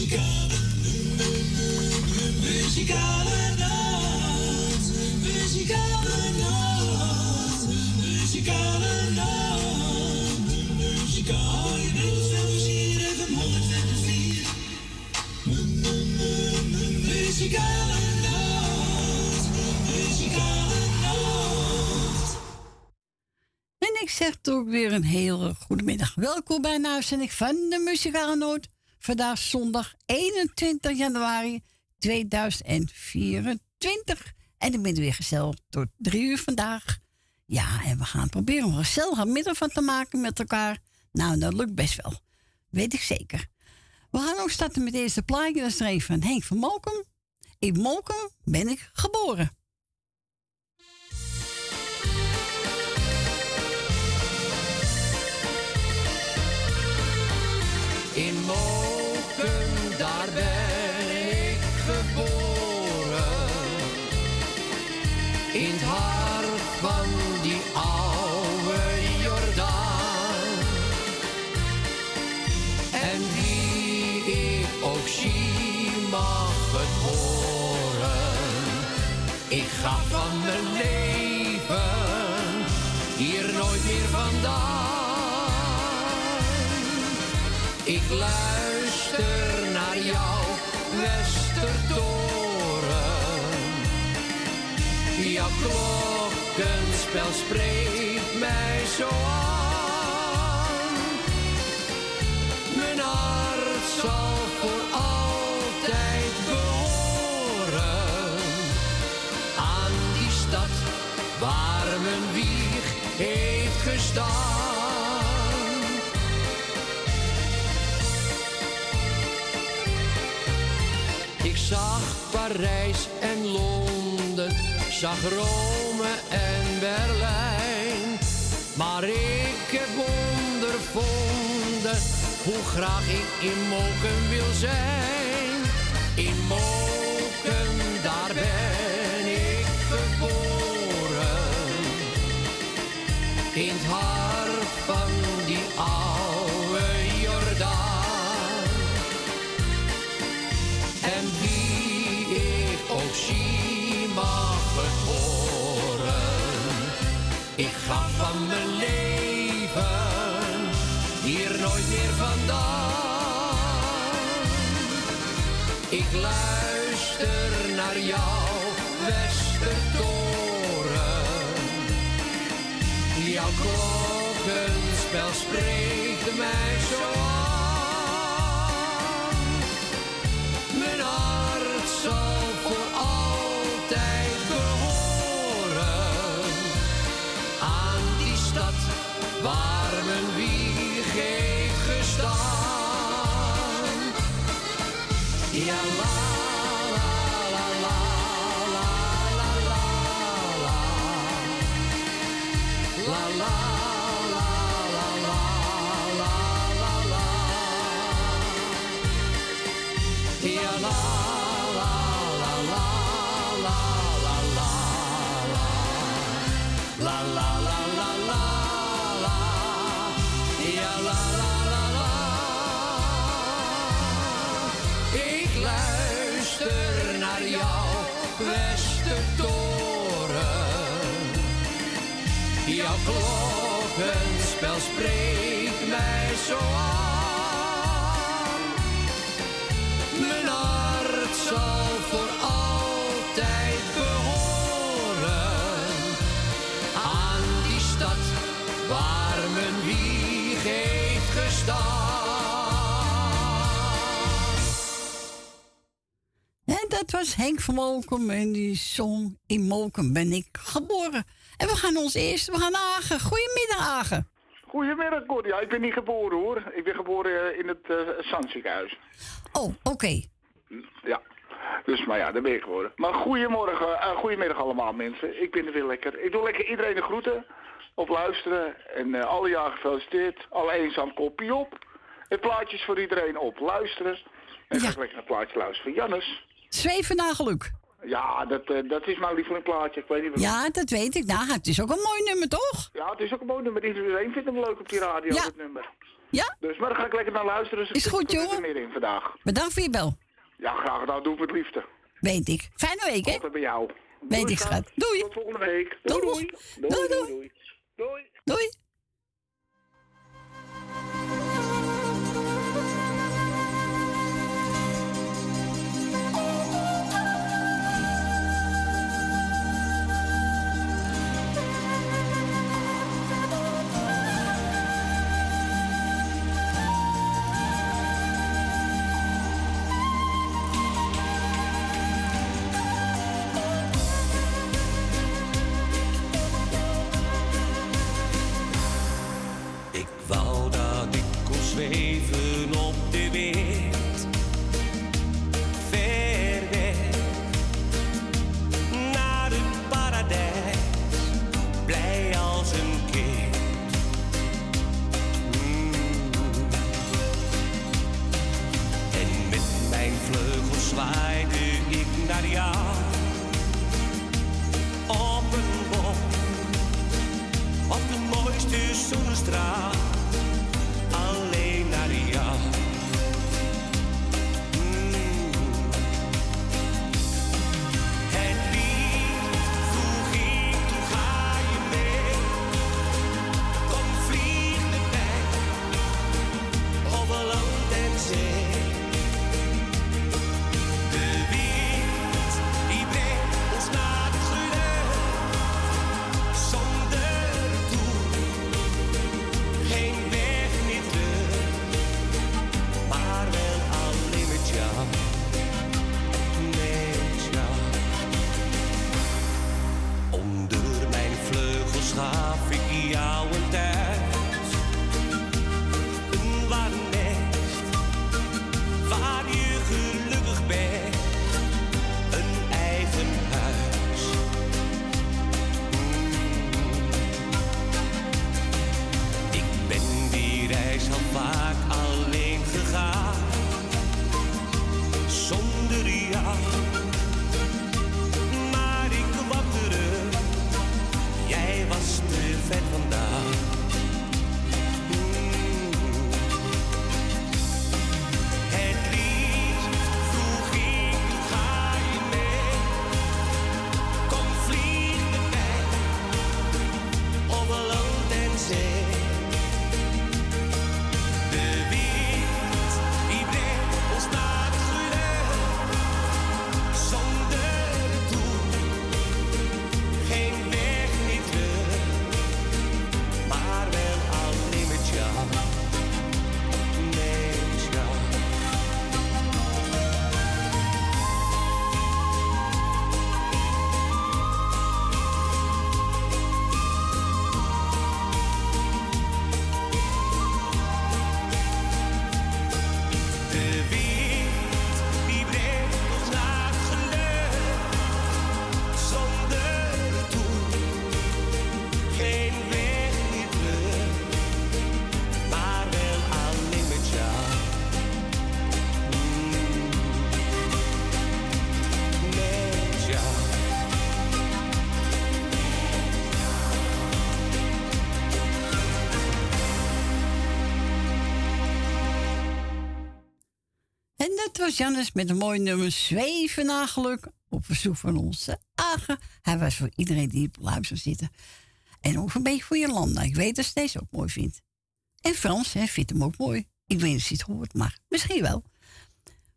Muzikale, muzikale nacht. Muzikale nacht. Muzikale nacht. Muzikale nacht. Muzikale En ik zeg toch weer een hele goede middag. Welkom bij een uitzending van de Muzikale Noord. Vandaag zondag 21 januari 2024. En ik ben weer gezellig tot drie uur vandaag. Ja, en we gaan proberen een gezellige middag van te maken met elkaar. Nou, dat lukt best wel. Weet ik zeker. We gaan ook starten met deze plaatje. Dat is er een van Henk van Molkum. In Molkum ben ik geboren. Klokkenspel spreekt mij zo aan. Mijn hart zal voor altijd behoren aan die stad waar mijn wieg heeft gestaan. Ik zag Parijs en Londen, zag Rome en Berlijn. Maar ik heb ondervonden hoe graag ik in Moken wil zijn. In Moken, daar ben ik geboren. In het Ik luister naar jou, Westertoren. Jouw klokkenspel spreekt mij spreekt mij zo aan. Mijn hart zal voor altijd behoren aan die stad waar mijn wieg heeft gestaan. En dat was Henk van Molkum en die zong In Molkum ben ik geboren. En we gaan ons eerst, we gaan Agen. Goedemiddag Agen. Goedemiddag, Cor. Ja, ik ben niet geboren hoor. Ik ben geboren eh, in het Zandziekenhuis. Oh, oké. Ja. Dus, maar ja, daar ben ik geboren. Maar goedemorgen, uh, goedemiddag allemaal mensen. Ik ben er weer lekker. Ik doe lekker iedereen de groeten. Op luisteren. En uh, alle jaar gefeliciteerd. Alle eenzaam kopie op. Het plaatje is voor iedereen op luisteren. En ja. ga ik lekker een plaatje luisteren van Jannes. Zweven naar geluk. Ja, dat, uh, dat is mijn lieveling plaatje. Ik weet niet wat ja, dat weet ik. Nou, het is ook een mooi nummer, toch? Ja, het is ook een mooi nummer. Iedereen vindt hem leuk op die radio, ja. het nummer. Ja? Dus, maar dan ga ik lekker naar luisteren. Dus Is goed, ik jongen. meer in vandaag. Bedankt voor je bel. Ja, graag gedaan. Doe ik met liefde. Weet ik. Fijne week, hè? Altijd bij jou. Weet Doei, ik, schat. Doei. Tot volgende week. Doei. Doei. Doei. Doei, doei. doei. doei. was Jannes met een mooi nummer Zweven naar geluk. Op verzoek van onze Agen. Hij was voor iedereen die op de zitten. En ook een beetje voor Jolanda. Ik weet dat ze deze ook mooi vindt. En Frans hè, vindt hem ook mooi. Ik weet niet of ze het hoort, maar misschien wel.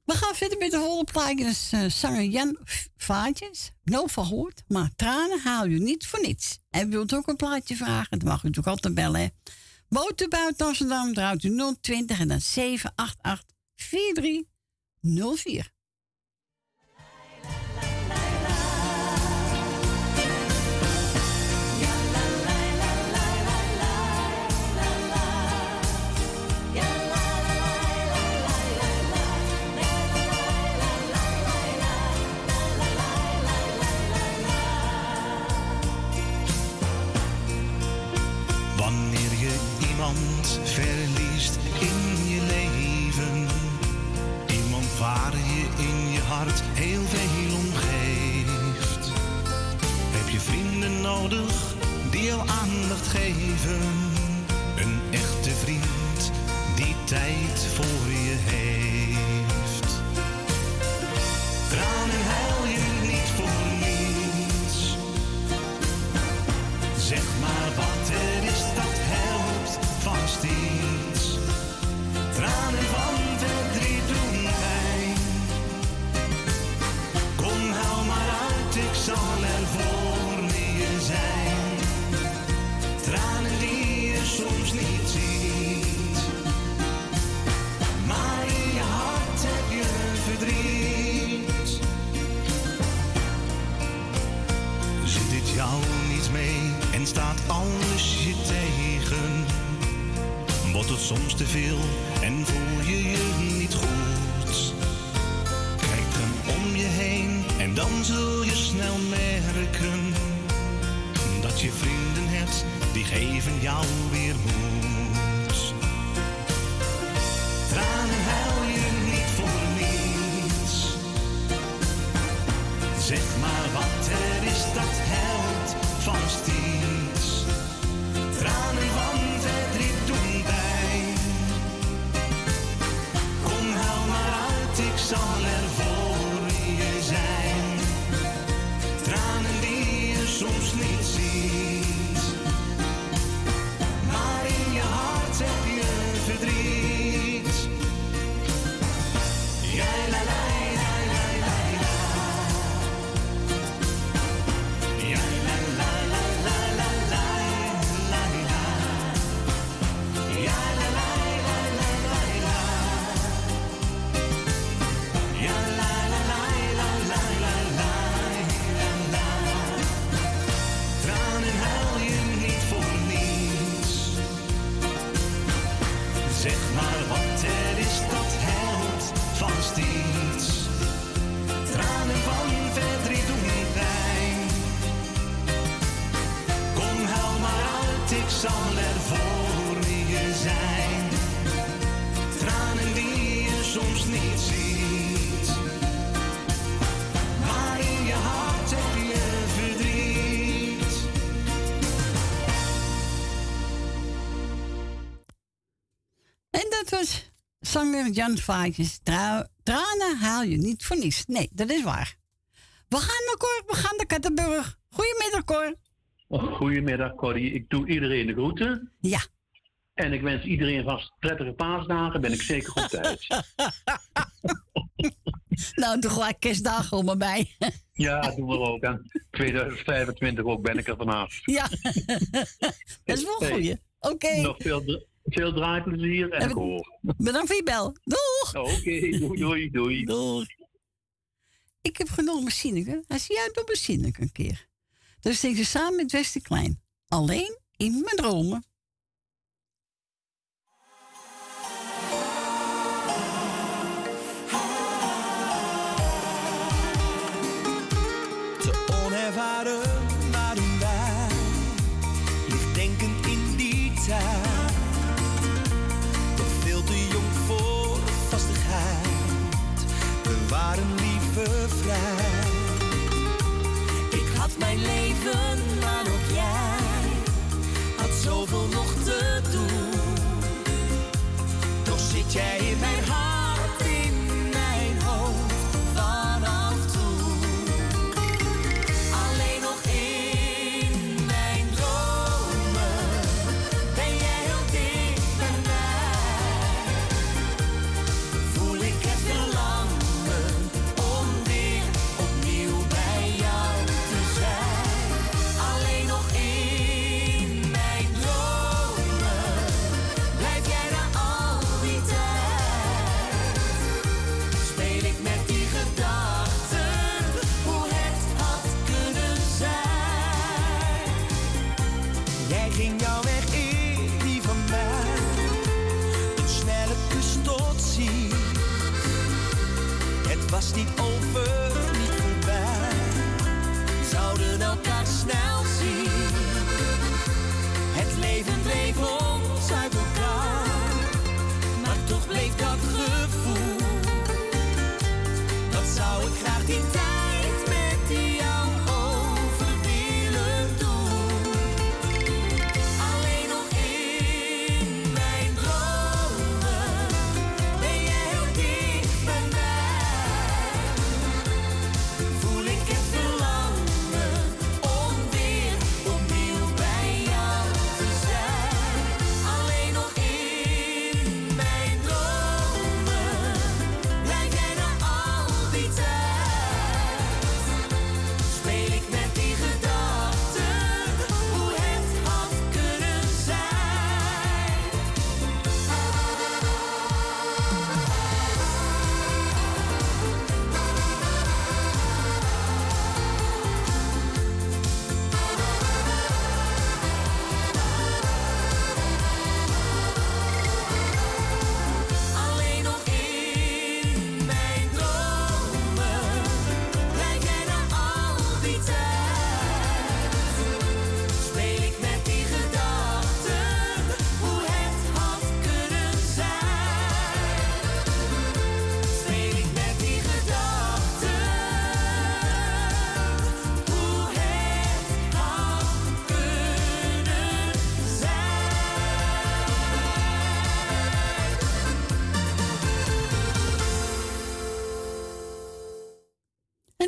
We gaan verder met de volle plaatjes. Uh, eh, zanger Jan Vaatjes. No hoort, maar tranen haal je niet voor niets. En wilt ook een plaatje vragen? Dan mag u natuurlijk altijd bellen. Hè. Amsterdam draait u 020 en dan 788 04. Die jou aandacht geven. soms te veel en voel je je niet goed. Kijk dan om je heen en dan zul je snel merken dat je vrienden hebt, die geven jou weer Jan Vaatjes, tranen haal je niet voor niets. Nee, dat is waar. We gaan naar Cor, we gaan naar Kattenburg. Goedemiddag, Cor. Goedemiddag, Corrie. Ik doe iedereen de groeten. Ja. En ik wens iedereen vast prettige paasdagen. Ben ik zeker goed thuis. nou, toch wel kerstdagen om erbij. bij. ja, doen we ook. aan. 2025 ook ben ik er vanaf. ja, dat is wel goed. Oké. Nog veel veel draaiplezier en, en hoor. Bedankt voor je bel. Doeg! Oh, oké, doei, doei, doei. Doeg. Ik heb genomen Sineke. Hij zei, ja, doe maar een keer. Dus ze samen met Westie Klein. Alleen in mijn dromen.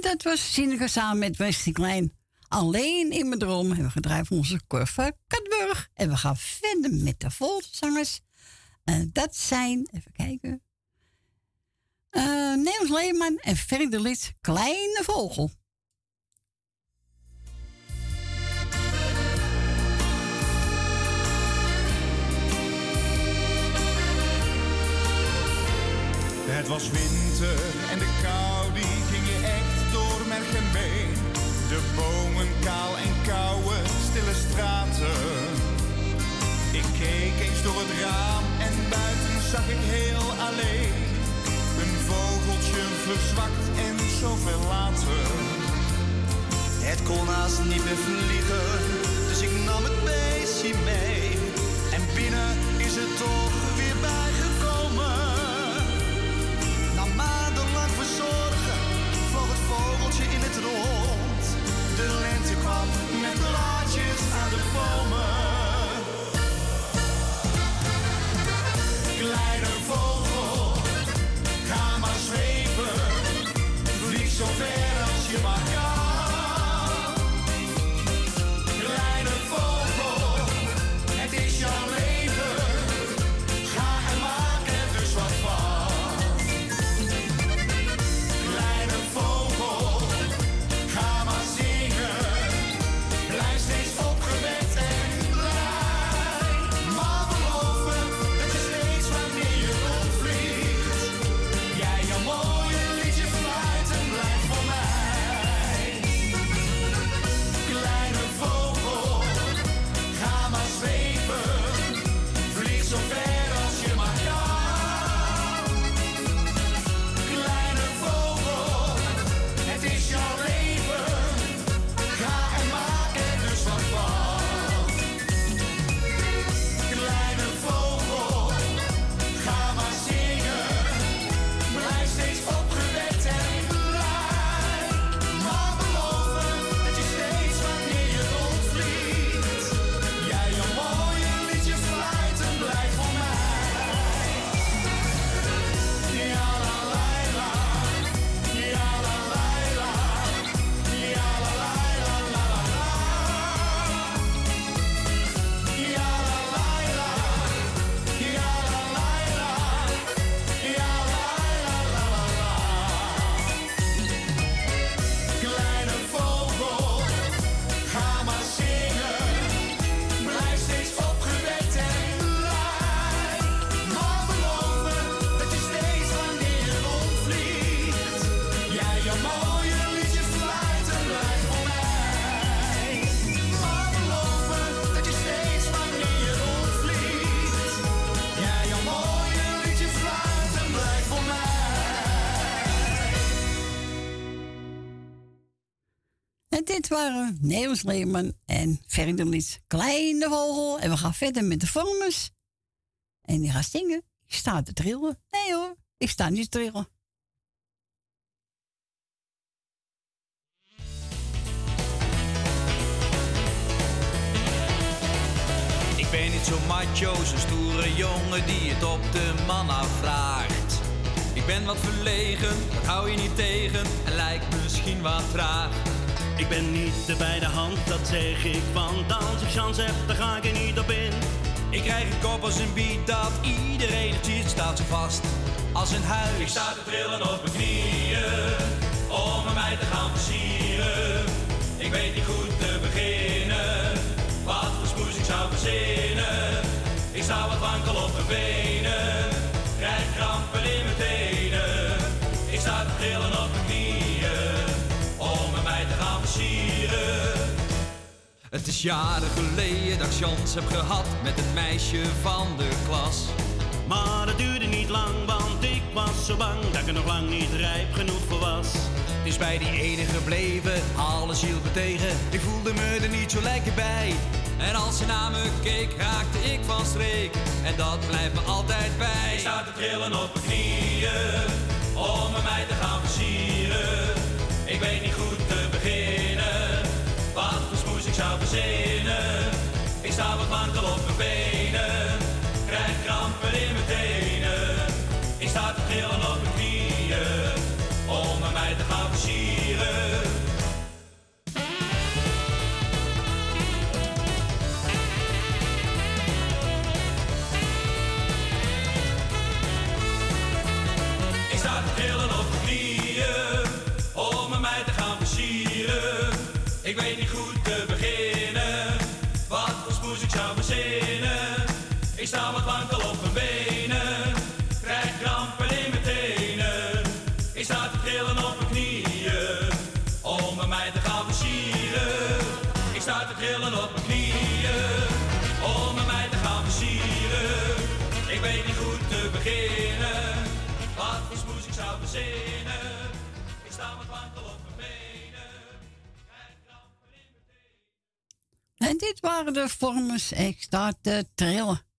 Dat was Sineke samen met Wesley Klein. Alleen in mijn droom hebben we gedraaid voor onze Corva Katburg. En we gaan verder met de volzangers. En dat zijn, even kijken. eh Nederlands Leeman en Ferry de Lid, Kleine Vogel. Het was winter en de kou verzwakt en zoveel later. Het kon haast niet meer vliegen, dus ik nam het beestje mee. En binnen is het toch dit waren Leeman en Lid, Kleine Vogel. En we gaan verder met de vormers. En die gaat zingen. Ik sta te trillen. Nee hoor, ik sta niet te trillen. Ik ben niet zo macho, zo'n stoere jongen die het op de man afvraagt. Ik ben wat verlegen, dat hou je niet tegen en lijkt misschien wat traag. Ik ben niet de bij de hand, dat zeg ik, want als ik chance heb, dan ga ik er niet op in. Ik krijg een kop als een beat dat iedereen het ziet, staat zo vast als een huis. Ik sta te trillen op mijn knieën, om mij te gaan versieren. Ik weet niet goed te beginnen, wat voor smoes ik zou verzinnen. Ik sta wat wankel op mijn benen, krijg krampen in mijn tenen. Ik sta te trillen Het is jaren geleden dat ik chance heb gehad met een meisje van de klas. Maar het duurde niet lang, want ik was zo bang dat ik er nog lang niet rijp genoeg voor was. Het is bij die ene gebleven, alles hield me tegen. Ik voelde me er niet zo lekker bij. En als ze naar me keek, raakte ik van streek. En dat blijft me altijd bij. Ik sta te trillen op mijn knieën, om met mij te gaan versieren. Ik weet niet goed ik zou verzinnen. Ik sta wat wankel op mijn benen, krijg krampen in mijn tenen. Ik sta te trillen op wankel op mijn benen, krijg krampen in mijn tenen. Ik sta te trillen op mijn knieën om mij te gaan versieren. Ik sta te trillen op mijn knieën om mij te gaan versieren. Ik weet niet goed te beginnen, wat voor smoes ik zou verzinnen. Ik sta met wankel op mijn benen. En dit waren de vormers. Ik sta te trillen.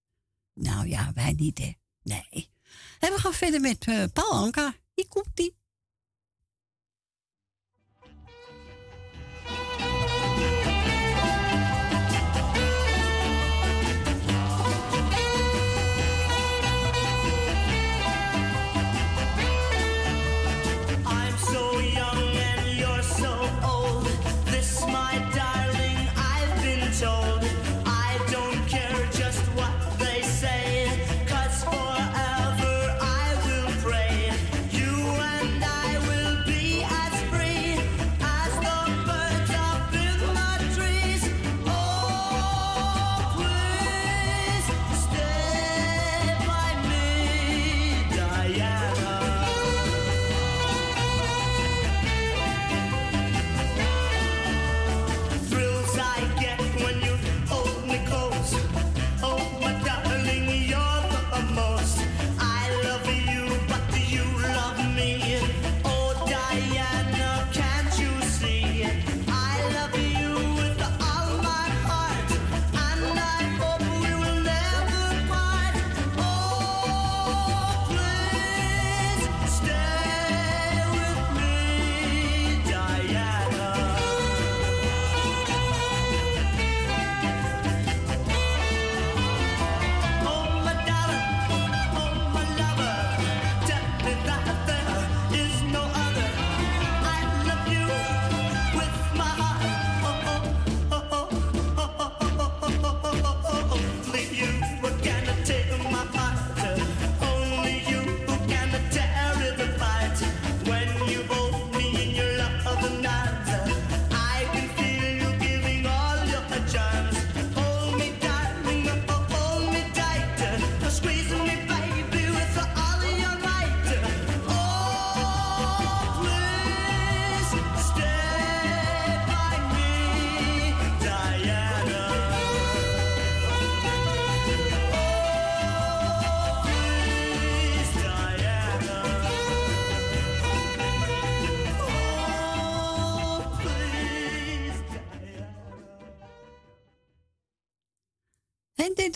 Nou ja, wij niet, hè. Nee. En we gaan verder met eh, Paul Anka. Die die.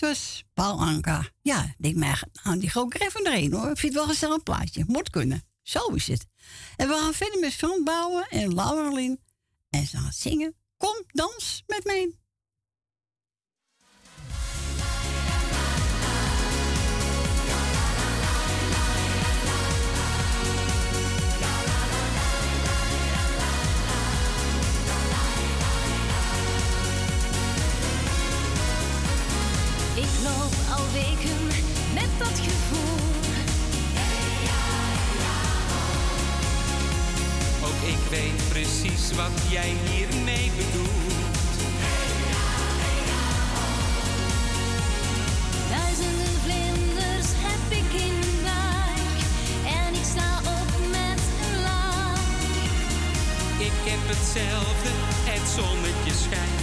Dit was Paul Anka. Ja, denk maar, nou, die er even doorheen hoor. Ik vind het wel een gezellig plaatje. Moet kunnen. Zo is het. En we gaan verder met Bouwen en Laurelien. En ze gaan zingen. Kom, dans met mij. Wat jij hiermee bedoelt. Duizenden vlinders heb ik in buik. En ik sta op met een lach. Ik heb hetzelfde, het zonnetje schijnt.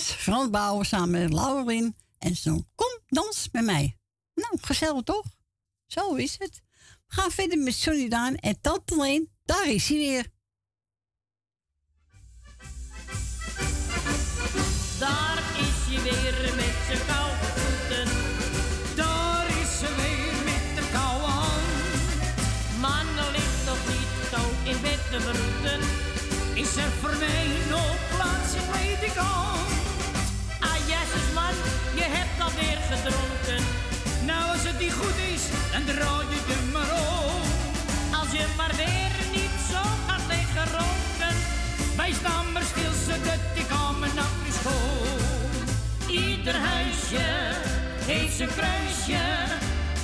Was Frans samen met Laurin. En zo kom, dans met mij. Nou, gezellig toch? Zo is het. We gaan verder met Sonny Daan en Tante Leen. Daar is hij weer. Daar draai je maar. Als je maar weer niet zo gaat liggen. Wij staan maar stil, zodat ik aan mijn nacht is schoon. Ieder huisje heeft zijn kruisje.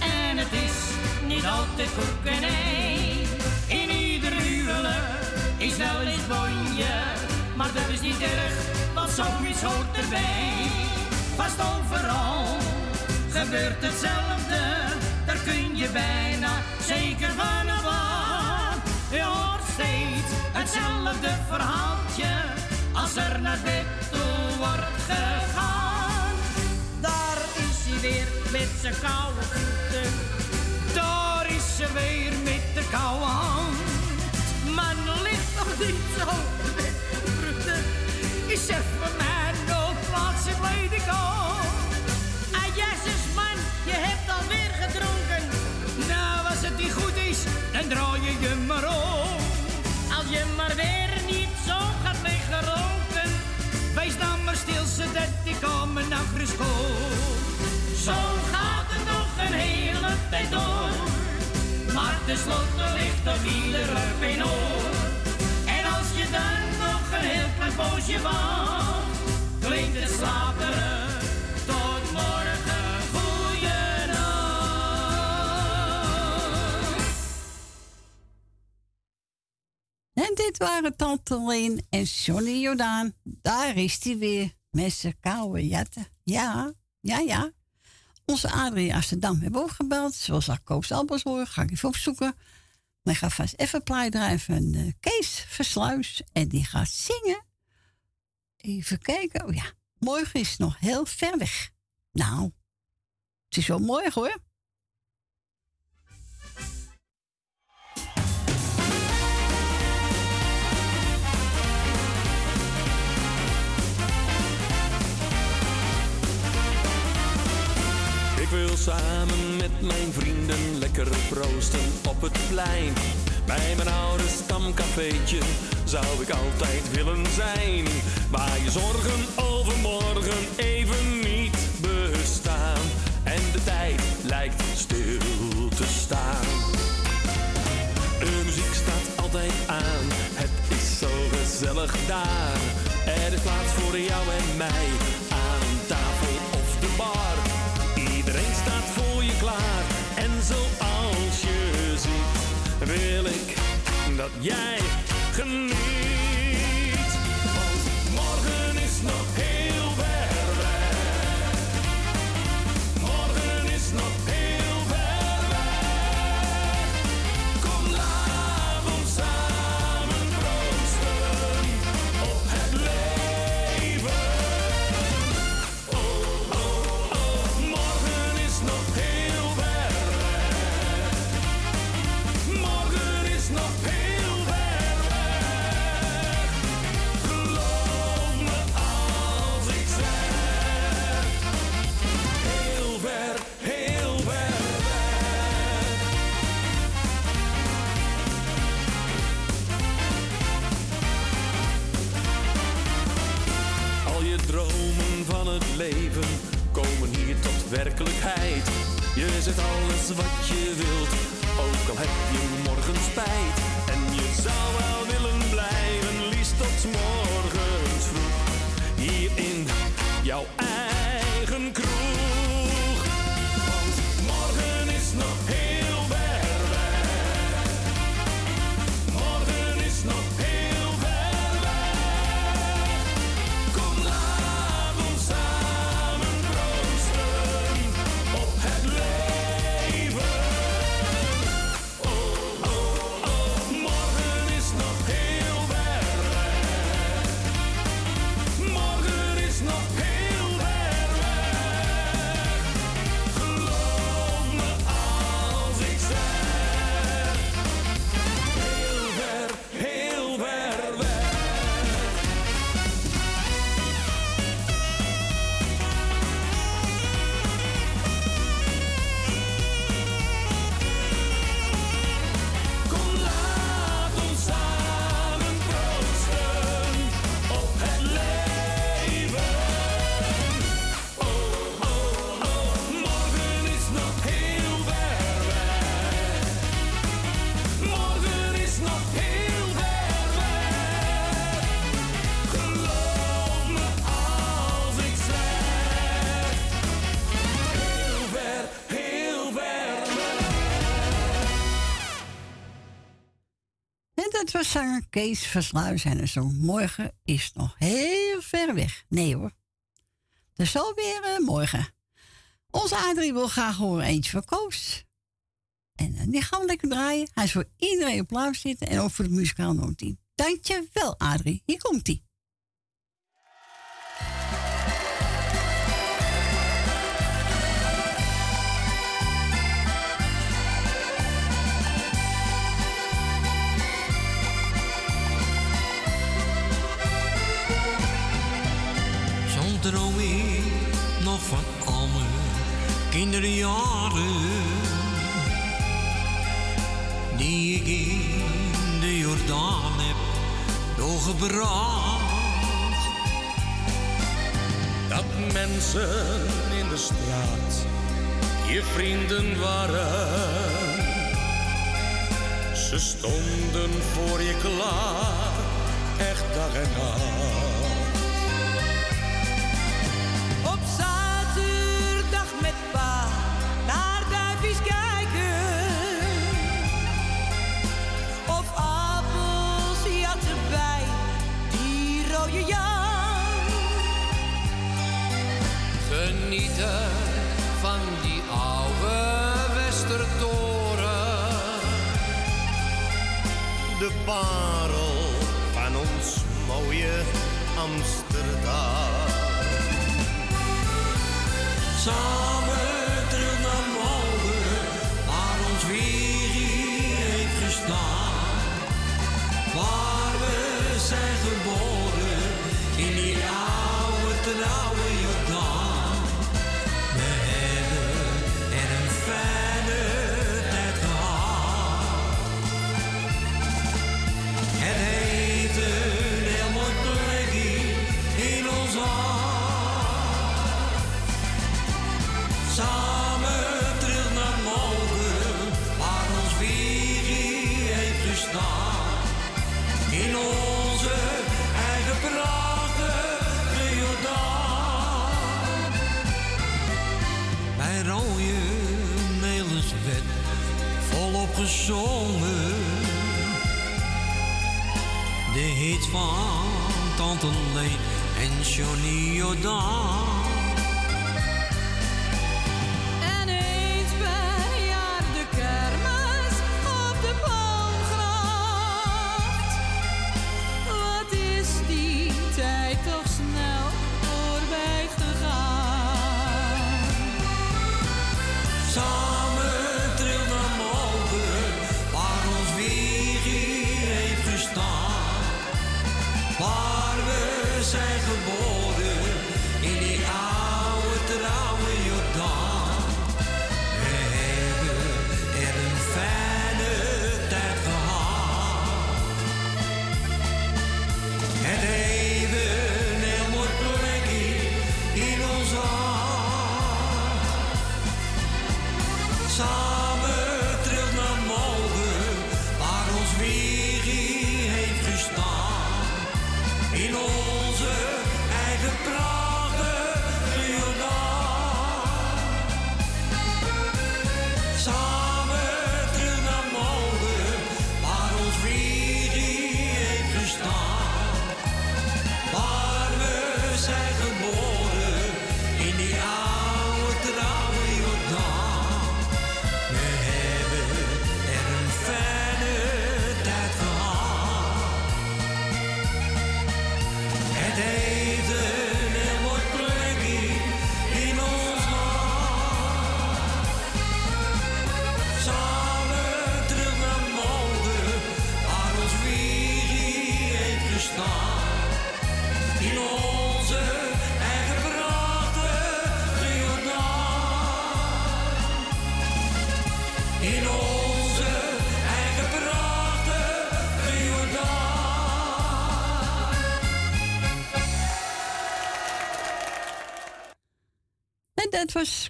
En het is niet altijd goed en ei. In ieder huwelijk is wel eens bonje. Maar dat is niet erg, want zoiets hoort erbij. Vast overal gebeurt hetzelfde. Daar kun je bijna zeker van op aan. Je hoort steeds hetzelfde verhaaltje. Als er naar bed toe wordt gegaan. Daar is hij weer met zijn koude voeten. Daar is ze weer met de koude hand. Man ligt nog niet zo met broeden. Is er voor mij nog plaats in ledikant? Dan draai je je maar om. Als je maar weer niet zo gaat liggen roken. Wees dan maar stil, zodat ik aan mijn nacht schoon. Zo gaat het nog een hele tijd door. Maar tenslotte ligt er ieder op oor. En als je dan nog een heel klein poosje wacht, klinkt het slaperen En dit waren Tante Leen en Johnny Jordaan. Daar is hij weer met zijn koude jatten. Ja, ja, ja. Onze Adrie Amsterdam hebben ook gebeld. Zoals ik Koos Albers hoor, ga ik even opzoeken. Maar ik ga vast even plaai van eh, Kees Versluis. En die gaat zingen. Even kijken. Oh ja, morgen is nog heel ver weg. Nou, het is wel mooi hoor. wil samen met mijn vrienden lekker proosten op het plein. Bij mijn oude stamcafeetje zou ik altijd willen zijn. Waar je zorgen overmorgen even niet bestaan. En de tijd lijkt stil te staan. De muziek staat altijd aan, het is zo gezellig daar. Er is plaats voor jou en mij dat jij geniet. zanger Kees Versluis en zo. Morgen is nog heel ver weg. Nee hoor. Dus zo weer eh, morgen. Onze Adrie wil graag horen eentje van Koos. En uh, die gaan we lekker draaien. Hij is voor iedereen op zitten en ook voor de muzikaal noodteam. Dankjewel Adrie. Hier komt hij. droom ik nog van al mijn kinderjaren. Die ik in de Jordaan heb doorgebracht. Dat mensen in de straat je vrienden waren. Ze stonden voor je klaar, echt dag en nacht. van die oude Westertoren. De parel van ons mooie Amsterdam. Samen De hit van Tante Leen en Johnny Jordaan.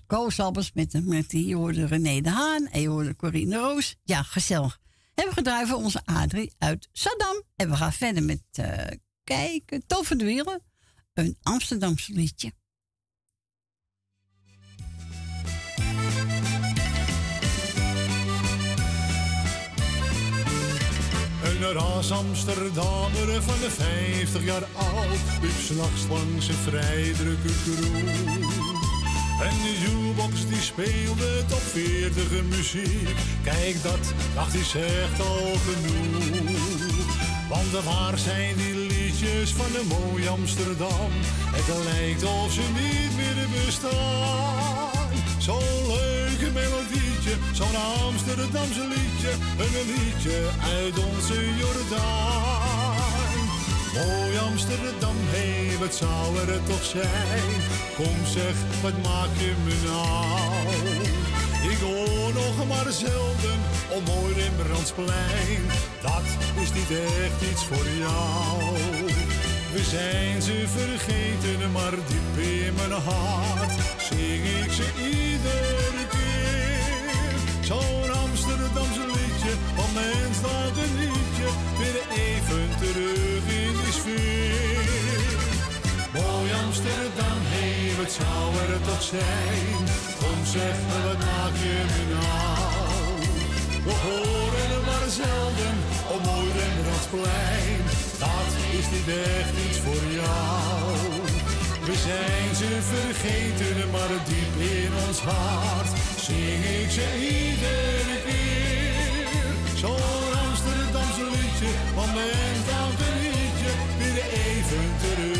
Koos Albers met, met die. Hoorde René de Haan en je hoorde Corine Roos. Ja, gezellig. Hebben we gedraaid voor onze Adrie uit Saddam. En we gaan verder met eh, kijken. Tover de Wielen. Een Amsterdamse liedje. Een ras Amsterdammer van de 50 jaar oud liep s'nachts langs een vrij drukke kroeg. En de jukebox die speelde top 40 muziek. Kijk, dat dacht hij zegt al genoeg. Want waar zijn die liedjes van de mooie Amsterdam? Het lijkt of ze niet meer bestaan. Zo'n leuke melodietje, zo'n Amsterdamse liedje. Een liedje uit onze Jordaan. Mooi Amsterdam, hé, wat zou er toch zijn? Kom zeg, wat maak je me nou? Ik hoor nog maar zelden om mooi Rembrandtsplein. Dat is niet echt iets voor jou. We zijn ze vergeten, maar diep in mijn hart zing ik ze iedere keer. Zo'n Amsterdamse liedje, van mens dat een liedje, weer even terug wat zou er toch zijn? Kom zeg, wat maak je me nou? We horen er maar zelden op mooi Rembrandtsplein. Dat is niet echt iets voor jou. We zijn ze vergeten, maar diep in ons hart zing ik ze iedere keer. Zo'n Amsterdamse liedje, van mijn foute liedje, weer even terug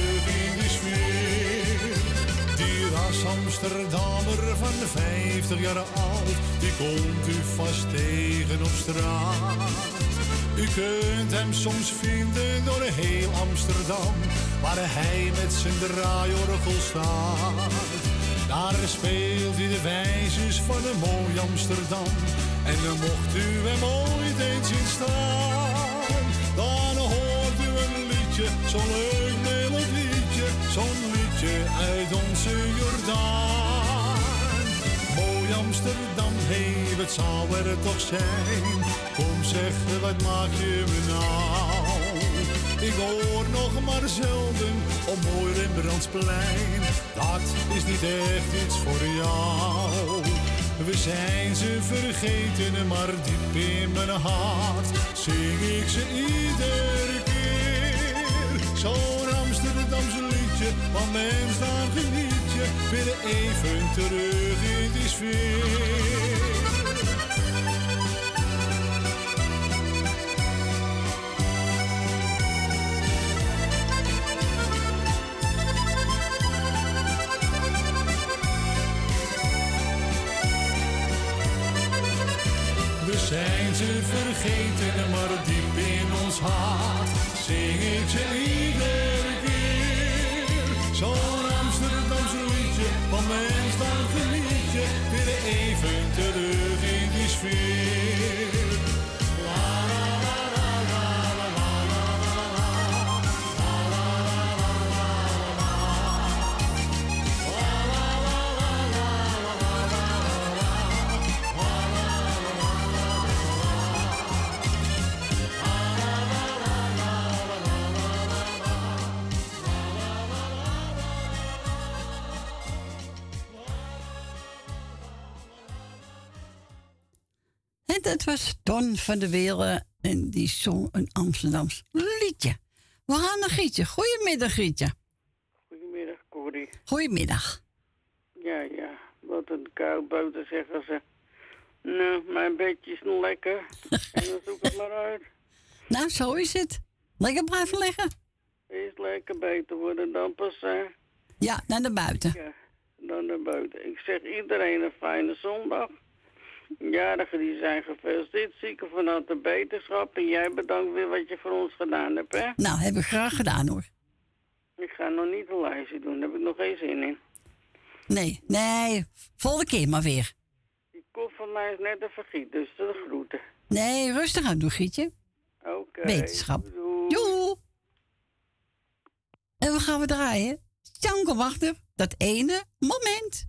Amsterdammer van de 50 jaar oud, die komt u vast tegen op straat. U kunt hem soms vinden door heel Amsterdam, waar hij met zijn draaiorgel staat. Daar speelt hij de wijzes van een mooi Amsterdam. En dan mocht u hem ooit eens zien staan, dan hoort u een liedje, zo'n leuk melodietje, zo'n liedje uit onze Jordaan. Amsterdam, hé, wat zou er toch zijn? Kom zeg, wat maak je me nou? Ik hoor nog maar zelden op mooi Rembrandtsplein. Dat is niet echt iets voor jou. We zijn ze vergeten, maar diep in mijn hart zing ik ze iedere keer. Zo'n Amsterdamse liedje, van mens dan geniet je even terug in die sfeer. We zijn ze vergeten, maar diep in ons hart zing ik ze iedere keer. fun. En dat was Don van der Welen en die zong een Amsterdams liedje. We gaan naar Gietje. Goedemiddag, Gietje. Goedemiddag, Corrie. Goedemiddag. Ja, ja. Wat een kou buiten zeggen ze. Nou, mijn bedje is nog lekker. en dan zoek het maar uit. Nou, zo is het. Lekker blijven liggen. Is lekker beter worden dan pas eh, Ja, naar de buiten. ja, dan naar buiten. Ik zeg iedereen een fijne zondag. Jarigen die zijn gefeliciteerd. Zieken van harte beterschap. En jij bedankt weer wat je voor ons gedaan hebt, hè? Nou, heb ik graag gedaan hoor. Ik ga nog niet een lijstje doen. Daar heb ik nog geen zin in. Nee, nee, volgende keer maar weer. Die kop van mij is net een vergiet, dus de groeten. Nee, rustig aan doen, Gietje. Oké. Wetenschap. Joe. En we gaan we draaien. Janko Wachter, dat ene moment.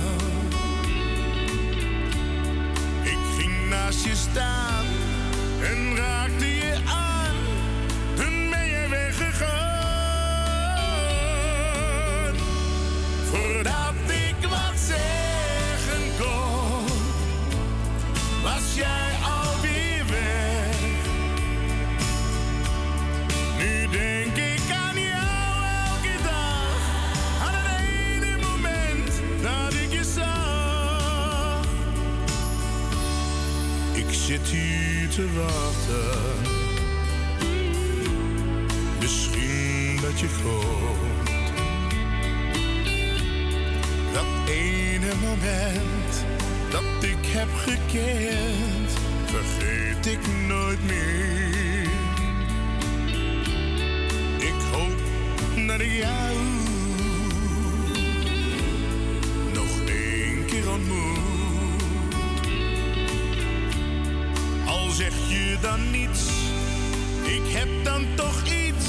Naast je staan en raakte je aan. Te wachten. Misschien dat je komt. Dat ene moment dat ik heb gekend, vergeet ik nooit meer. Ik hoop dat ik jou dan niets, ik heb dan toch iets.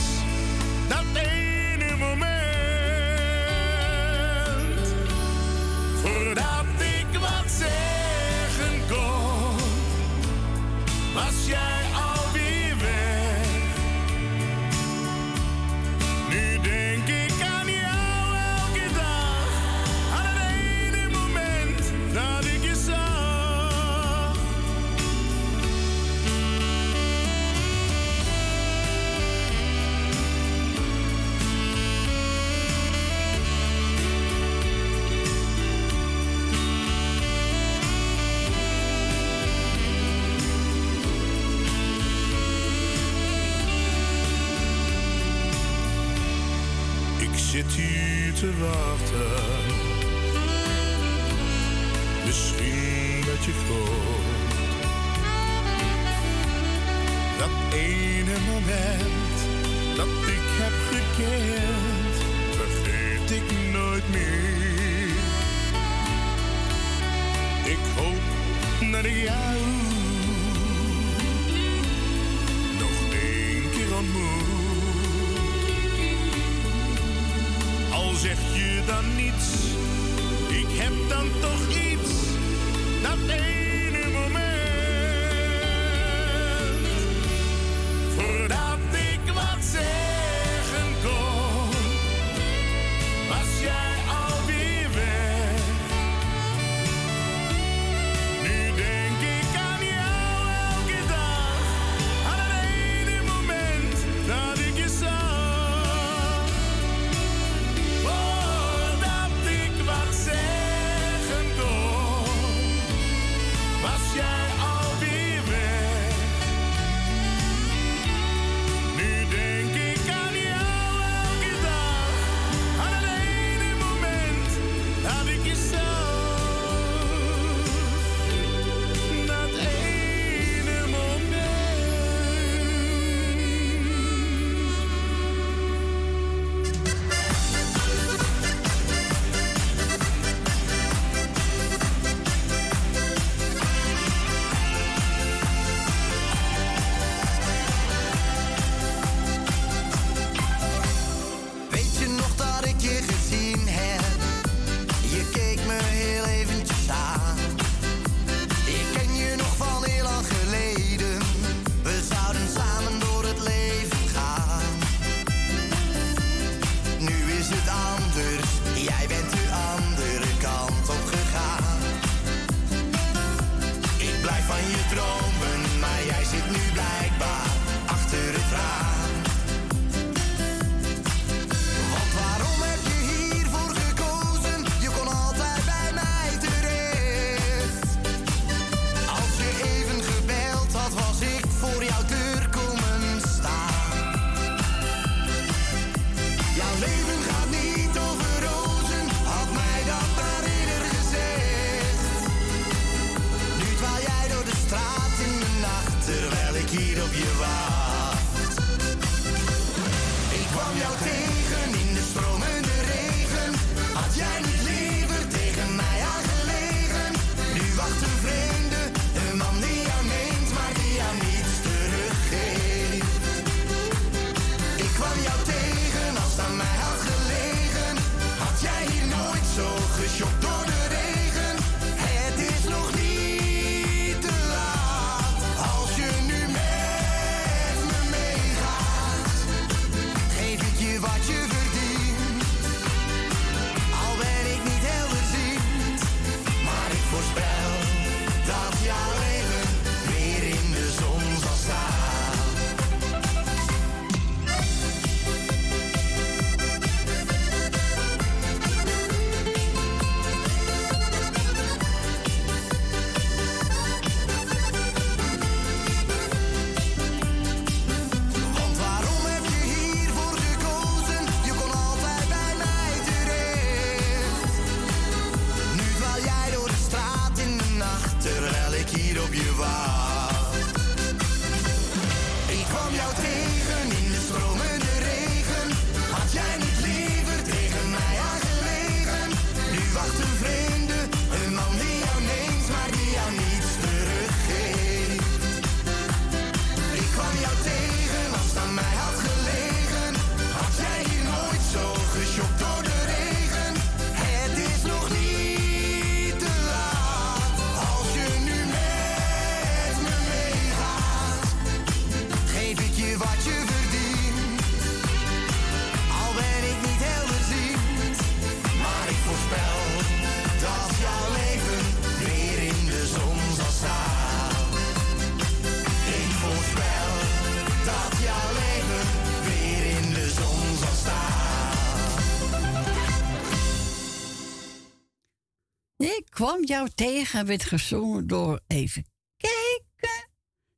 kwam jou tegen werd gezongen door even kijken.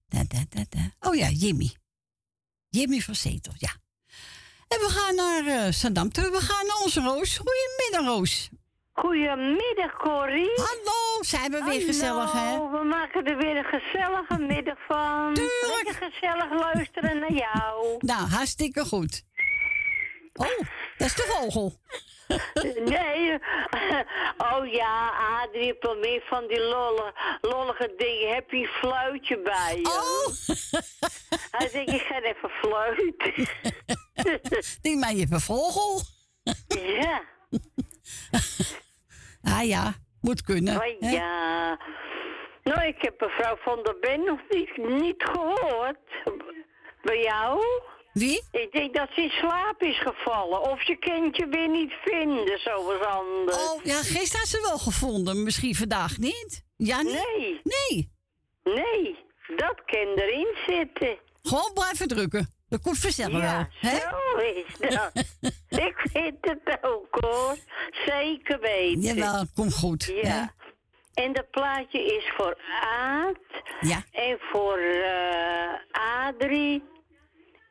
Da, da, da, da. Oh ja, Jimmy. Jimmy van Zetel, ja. En we gaan naar eh, uh, Sandam terug. We gaan naar onze Roos. Goedemiddag, Roos. Goedemiddag, Corrie. Hallo, zijn we weer gezellig, hè? we maken er weer een gezellige middag van. Tuurlijk. Lekker gezellig luisteren naar jou. Nou, hartstikke goed. Oh, dat is de vogel. Nee, oh ja, Adrie meer van die lolle, lollige dingen. Heb je een fluitje bij je? Oh! Hij denkt, ik ga even fluiten. Denk maar, je hebt een vogel. ja. Ah ja, moet kunnen. Oh hè? ja. Nou, ik heb mevrouw van der Ben nog niet, niet gehoord. Bij jou? Wie? Ik denk dat ze in slaap is gevallen. Of je kunt je weer niet vinden, zoals anders. Oh, ja, gisteren had ze wel gevonden. Misschien vandaag niet. Ja, niet? Nee. Nee. Nee, dat kan erin zitten. Gewoon blijven drukken. Dat komt vanzelf wel. Ja, Hè? zo is dat. ik vind het ook hoor. Zeker weten. Jawel, komt goed. hè? Ja. En dat plaatje is voor Aad. Ja. En voor eh Adrie.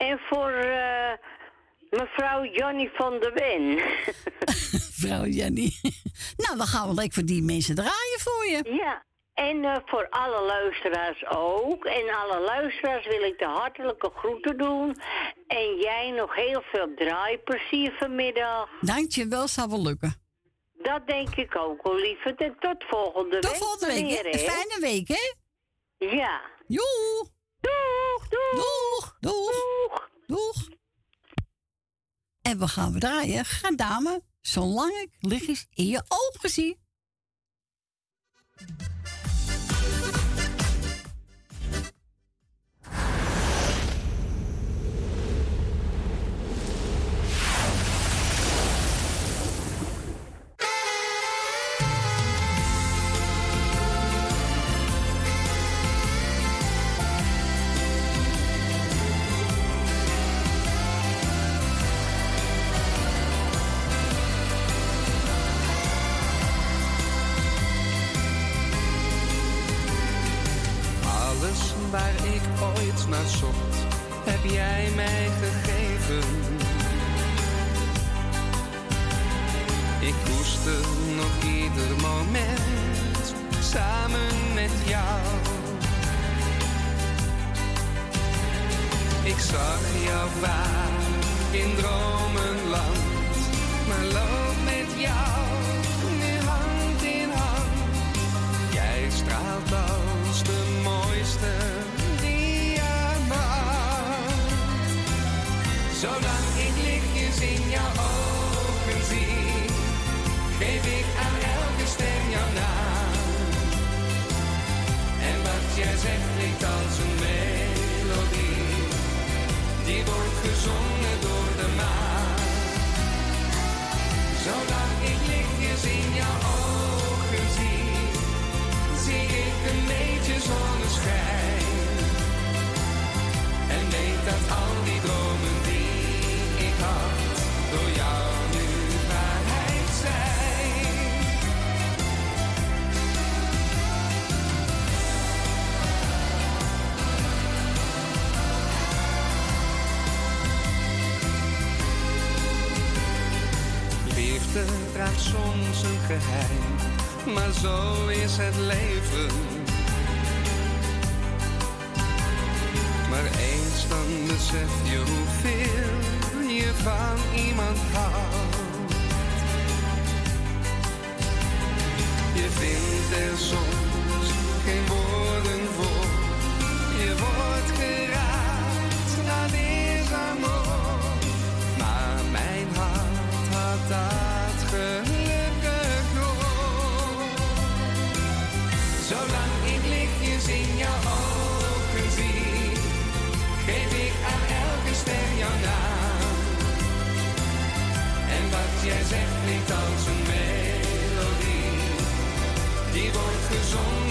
En voor eh, mevrouw Johnny van der Wen. Vrouw Jenny. nou, dan gaan we lekker voor die mensen draaien voor je. ja. En eh, voor alle luisteraars ook. En alle luisteraars wil ik de hartelijke groeten doen. En jij nog heel veel draaiplezier vanmiddag. Dankjewel, zal wel lukken. Dat denk ik ook wel, lieverd. En tot volgende Tot week. volgende week. weer? Een fijne week, hè? Ja. Joe. Doeg, doeg. Doeg, doeg, doeg. En we gaan draaien. Ga dame, zolang ik lichtjes in je ogen zie. Naar zocht, heb jij mij gegeven. Ik koester nog ieder moment samen met jou. Ik zag jou vaak in dromenland, maar loop met jou nu hand in hand. Jij straalt als de mooiste Zolang ik lichtjes in jouw ogen zie, geef ik aan elke stem jouw naam. En wat jij zegt klinkt als een melodie, die wordt gezongen door de maan. Zolang ik lichtjes in jouw ogen zie, zie ik een beetje zonneschijn. En weet dat al die dromen soms een geheim, maar zo is het leven. Maar eens dan besef je hoeveel van iemand houdt. Je vindt er soms wordt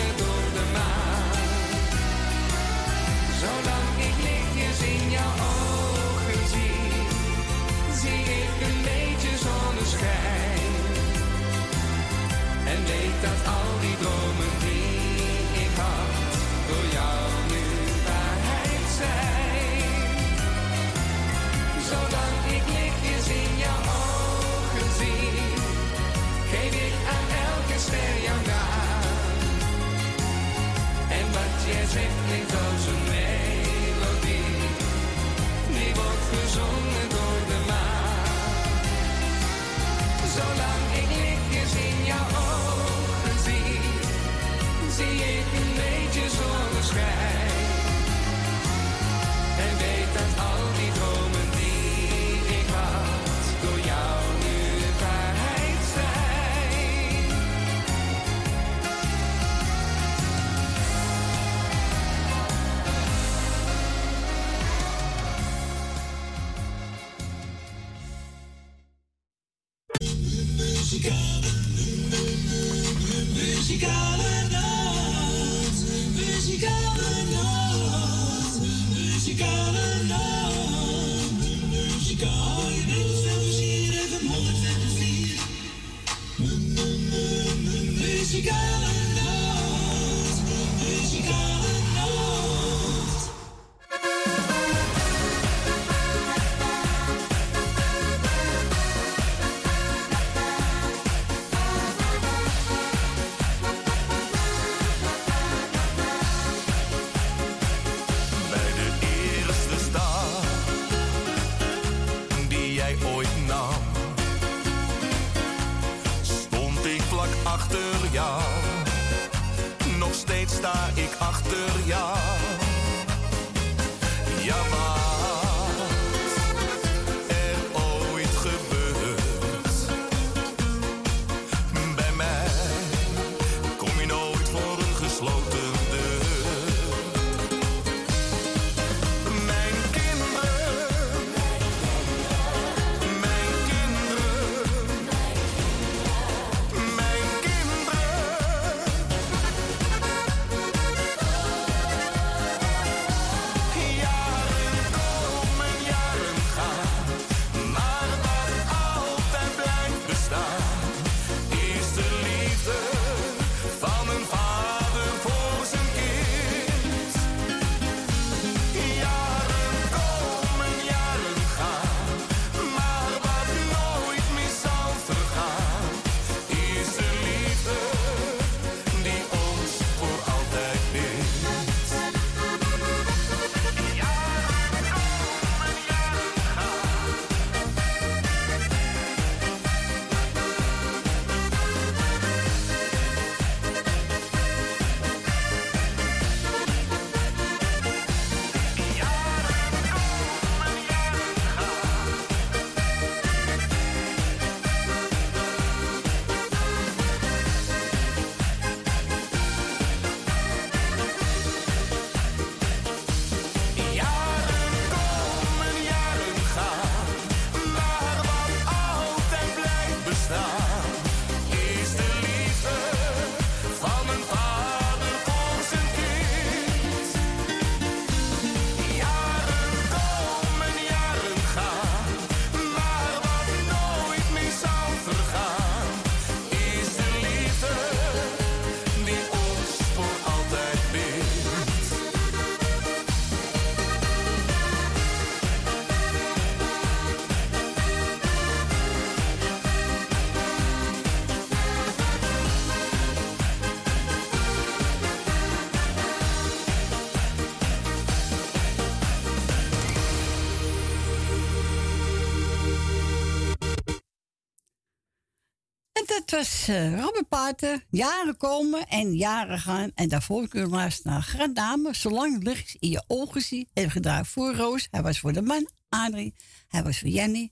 was eh Robert Pater. Jaren komen en jaren gaan. En daarvoor kunnen we luisteren naar Grand Dame. Zolang het licht in je ogen zie. We gedraaid voor Roos. Hij was voor de man, Adrie. Hij was voor Jenny.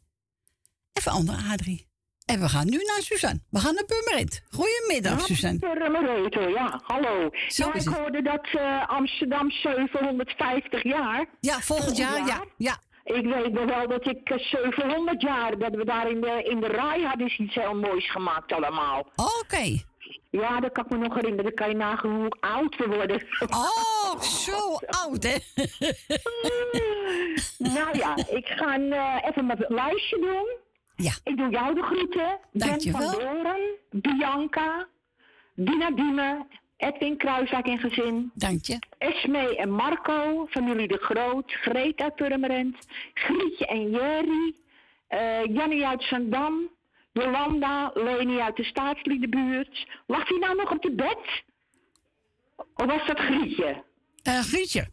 En voor andere Adrie. En we gaan nu naar Suzanne. We gaan naar Purmerend. Goedemiddag, Suzanne. Purmerend, ja, hallo. Zo ja, ik hoorde dat eh, Amsterdam 750 jaar. Ja, volgend jaar, ja. ja. Ik weet nog wel dat ik eh, 700 jaar, dat we daar in de, in de rij hadden is iets heel moois gemaakt allemaal. Oké. Ja, dat kan ik me nog herinneren. Dan kan je nagaan hoe oud we worden. Oh, zo oud, hè? nou ja, ik ga eh, even mijn lijstje doen. Ja. Ik doe jou de groeten. Dankjewel. Ben van Doren, Bianca, Dina Diemen, Edwin Kruiswijk en gezin. Dank je. Esme en Marco, familie De Groot, Greet uit Purmerend, Grietje en Jerry, eh Jannie uit Zandam, Jolanda, Leni uit de staatsliedenbuurt. Lag hij nou nog op de bed? Of was dat Grietje? Eh Grietje.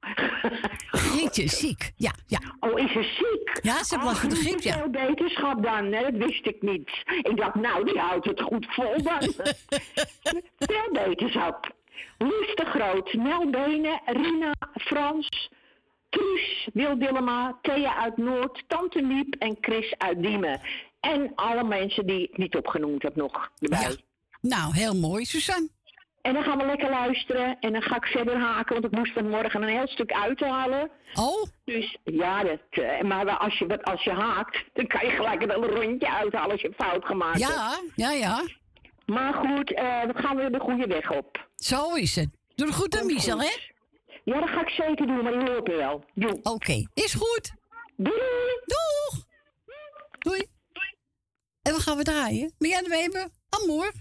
Grietje ziek. Ja, ja. Oh, is ze ziek? Ja, ze heeft last van de griep, ja. Veel beterschap dan, hè? dat wist ik niet. Ik dacht, nou, die houdt het goed vol dan. Veel beterschap. Loes de Groot, Nel Benen, Rina, Frans, Truus, Wil Dillema, Thea uit Noord, Tante Miep en Chris uit Diemen. En alle mensen die ik niet opgenoemd heb nog erbij. Nou, heel mooi, Suzanne. En dan gaan we lekker luisteren en dan ga ik verder haken, want ik moest vanmorgen een heel stuk uithalen. Oh? Dus ja, dat, eh, maar als je, als je haakt, dan kan je gelijk een rondje uithalen als je een fout gemaakt hebt. Ja, ja, ja. Maar goed, eh we gaan weer de goede weg op. Zo is het. Doe het goed aan Michel, hè? Ja, dat ga ik zeker doen, maar je hoort me wel. Doei. Oké, is goed. Doei. Doeg. Doei. En we gaan we draaien. De Weber, Amor.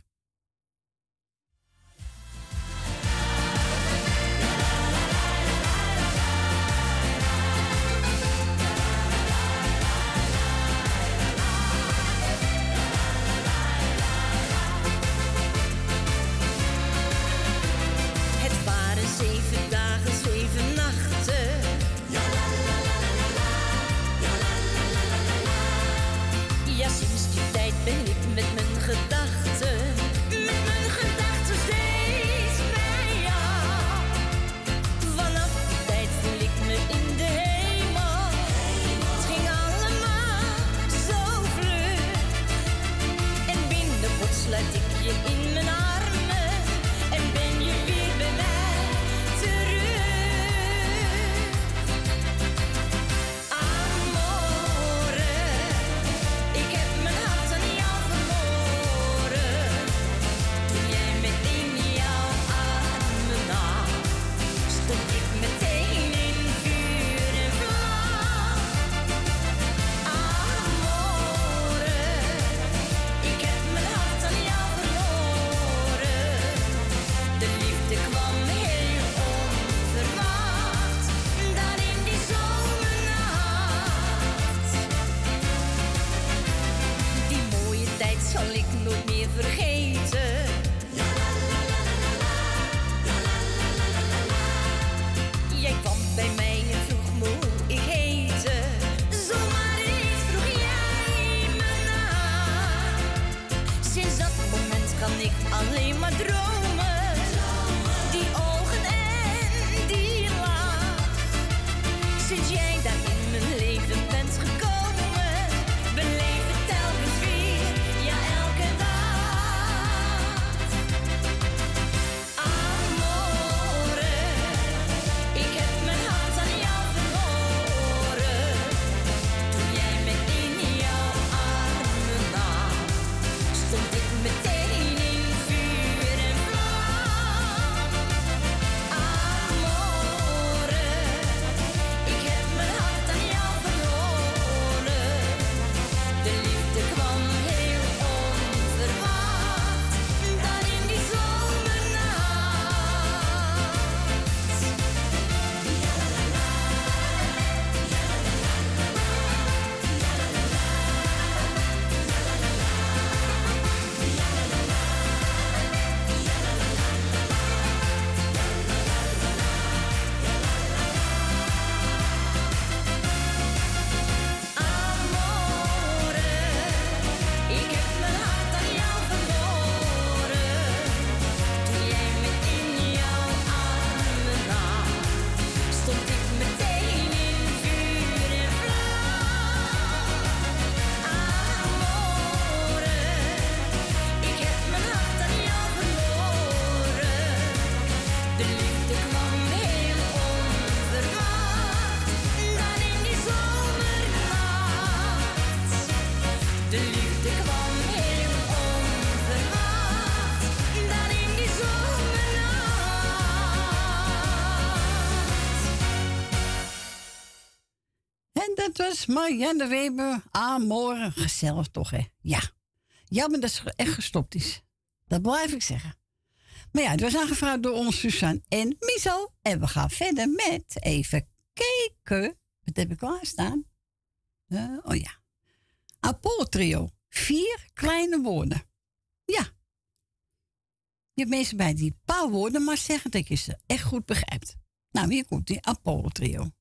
Marianne Weber. Amor, gezellig toch, hè? Ja. Jammer dat ze echt gestopt is. Dat blijf ik zeggen. Maar ja, het was aangevraagd door ons Suzanne en Michel. En we gaan verder met even kijken. Wat heb ik klaarstaan? Eh, oh ja. Apollo Trio. Vier kleine woorden. Ja. Je hebt mensen bij die paar woorden maar zeggen dat je ze echt goed begrijpt. Nou, hier komt die Apollo Trio.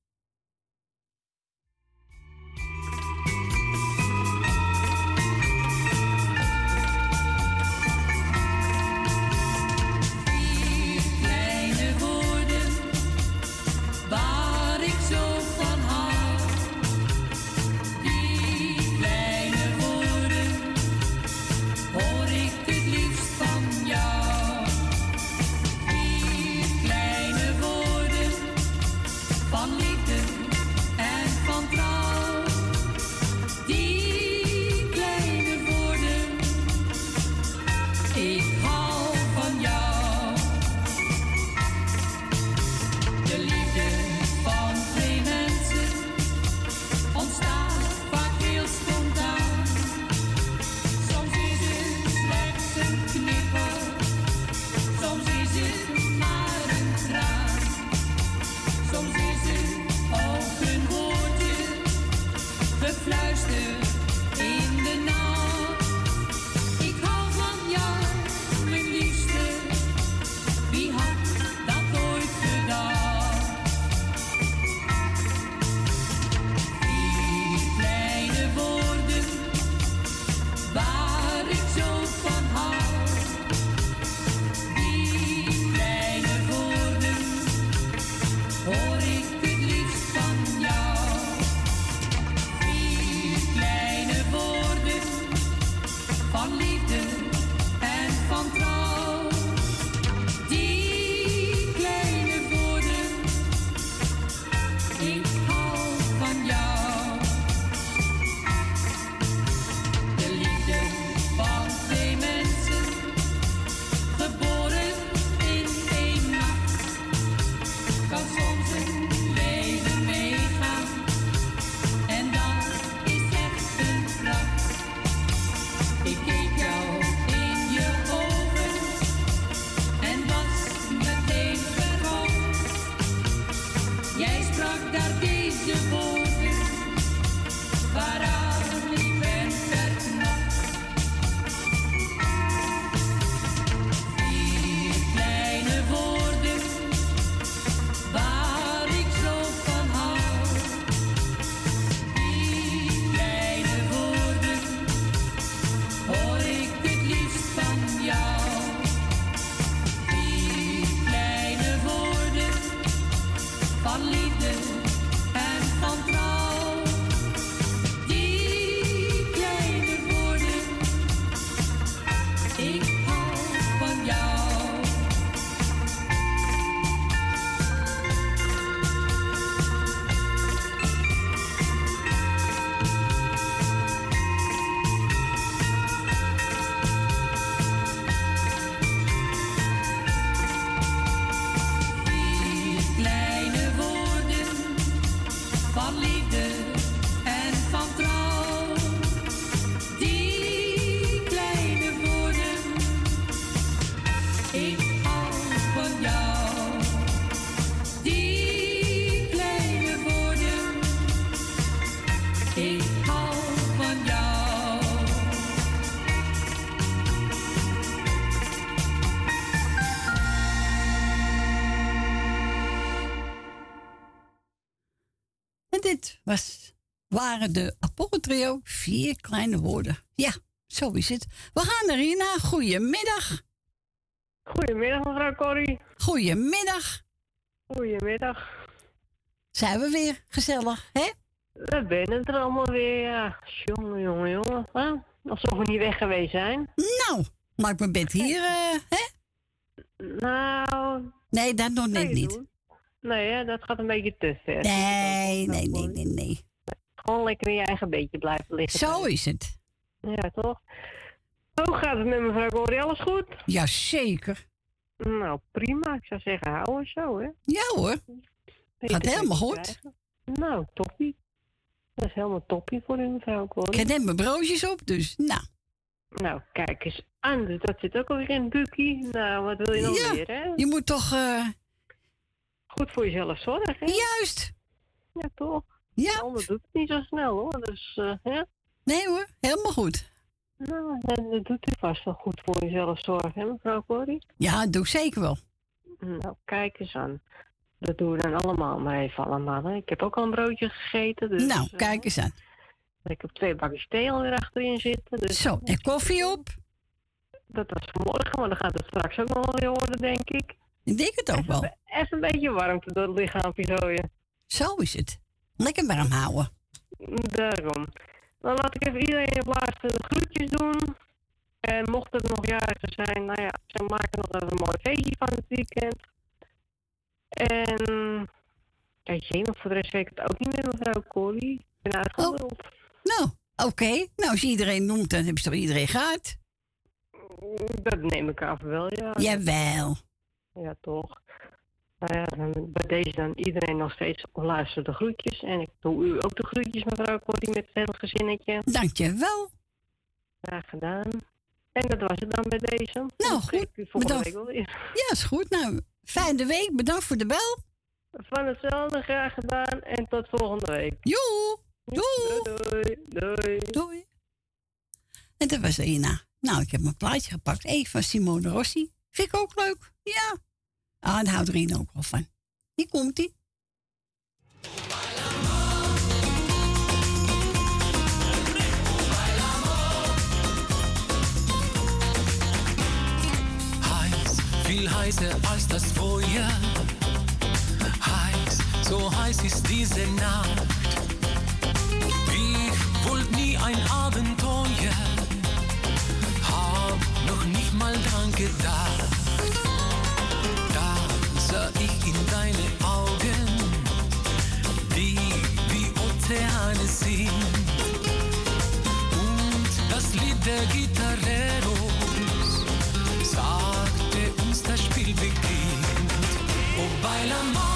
Waren de Apollo Trio vier kleine woorden. Ja, zo is het. We gaan naar Rina. Goedemiddag. Goedemiddag, mevrouw Corrie. Goedemiddag. Goedemiddag. Zijn we weer gezellig, hè? We zijn het er allemaal weer, ja. Jongen, jongen, jongen. Alsof we niet weg geweest zijn. Nou, maar ik mijn bed hier, eh, hè? Nou... Nee, dat nog net niet. doen. Nee, hè, dat gaat een beetje te ver. Nee, nee, nee, nee, nee. Gewoon lekker in je eigen beetje blijven liggen. Zo is het. Ja, toch? Hoe gaat het met mevrouw Corrie? Alles goed? Jazeker. Nou, prima. Ik zou zeggen, hou eens zo, hè? Ja hoor. Gaat helemaal goed. Nou, toppie. Dat is helemaal toppie voor u, mevrouw Corrie. Ik heb mijn broodjes op, dus nou. Nou, kijk eens aan. Dus Dat zit ook alweer in het bukkie. Nou, wat wil je nog Ja, weer, hè? je moet toch... eh, Goed voor jezelf zorgen, hè? Juist. Ja, toch? Ja. De ander doet het niet zo snel, hoor. Dus, hè? Nee hoor, helemaal goed. Nou, dan doet u vast wel goed voor jezelf zorgen, hè, mevrouw Corrie? Ja, dat doe ik zeker wel. Nou, kijk eens aan. Dat doen we dan allemaal maar even allemaal, hè? Ik heb ook al een broodje gegeten, dus... nou, eh, kijk eens aan. Ik heb twee bakjes thee alweer achterin zitten. Dus Zo, en koffie op? Dat was vanmorgen, maar dan gaat het straks ook nog wel weer worden, denk ik. Ik denk het ook wel. Even een beetje warmte door het lichaampje gooien. Zo is het. Lekker warm houden. Daarom. Dan laat ik even iedereen op laatste de groetjes doen. En mocht het nog jarigen zijn, nou ja, ze maken nog even een mooi feestje van het weekend. En ja, jee, maar voor de rest weet ik het ook niet meer, mevrouw Corrie. Ik ben uitgeluld. Nou, oké. Nou, als je iedereen noemt, dan heb je toch iedereen gehad? Dat neem ik af wel, ja. Jawel. Ja, toch. Nou ja, dan, bij deze dan iedereen nog steeds luister de groetjes. En ik doe u ook de groetjes, mevrouw Corrie, met het hele gezinnetje. Dankjewel. Graag gedaan. En dat was het dan bij deze. Nou, goed. U volgende Bedankt. week wel weer. Ja, is goed. Nou, fijne week. Bedankt voor de bel. Van hetzelfde, graag gedaan. En tot volgende week. Joe. Doei. Doei. Doei. Doei. En dat was Rina. Nou, ik heb mijn plaatje gepakt. Eén van Simone Rossi. Vind ik ook leuk. Ja. Ah, daar houdt Rina ook wel van. Hier komt ie. Heiß, viel heißer als das Feuer. Heiß, so heiß ist diese Nacht. Ich wollte nie ein Abenteuer, hab noch nicht mal dran gedacht. Ozeane sind. Und das Lied der Gitarreros sagte uns, das Spiel beginnt. Oh, bailamos,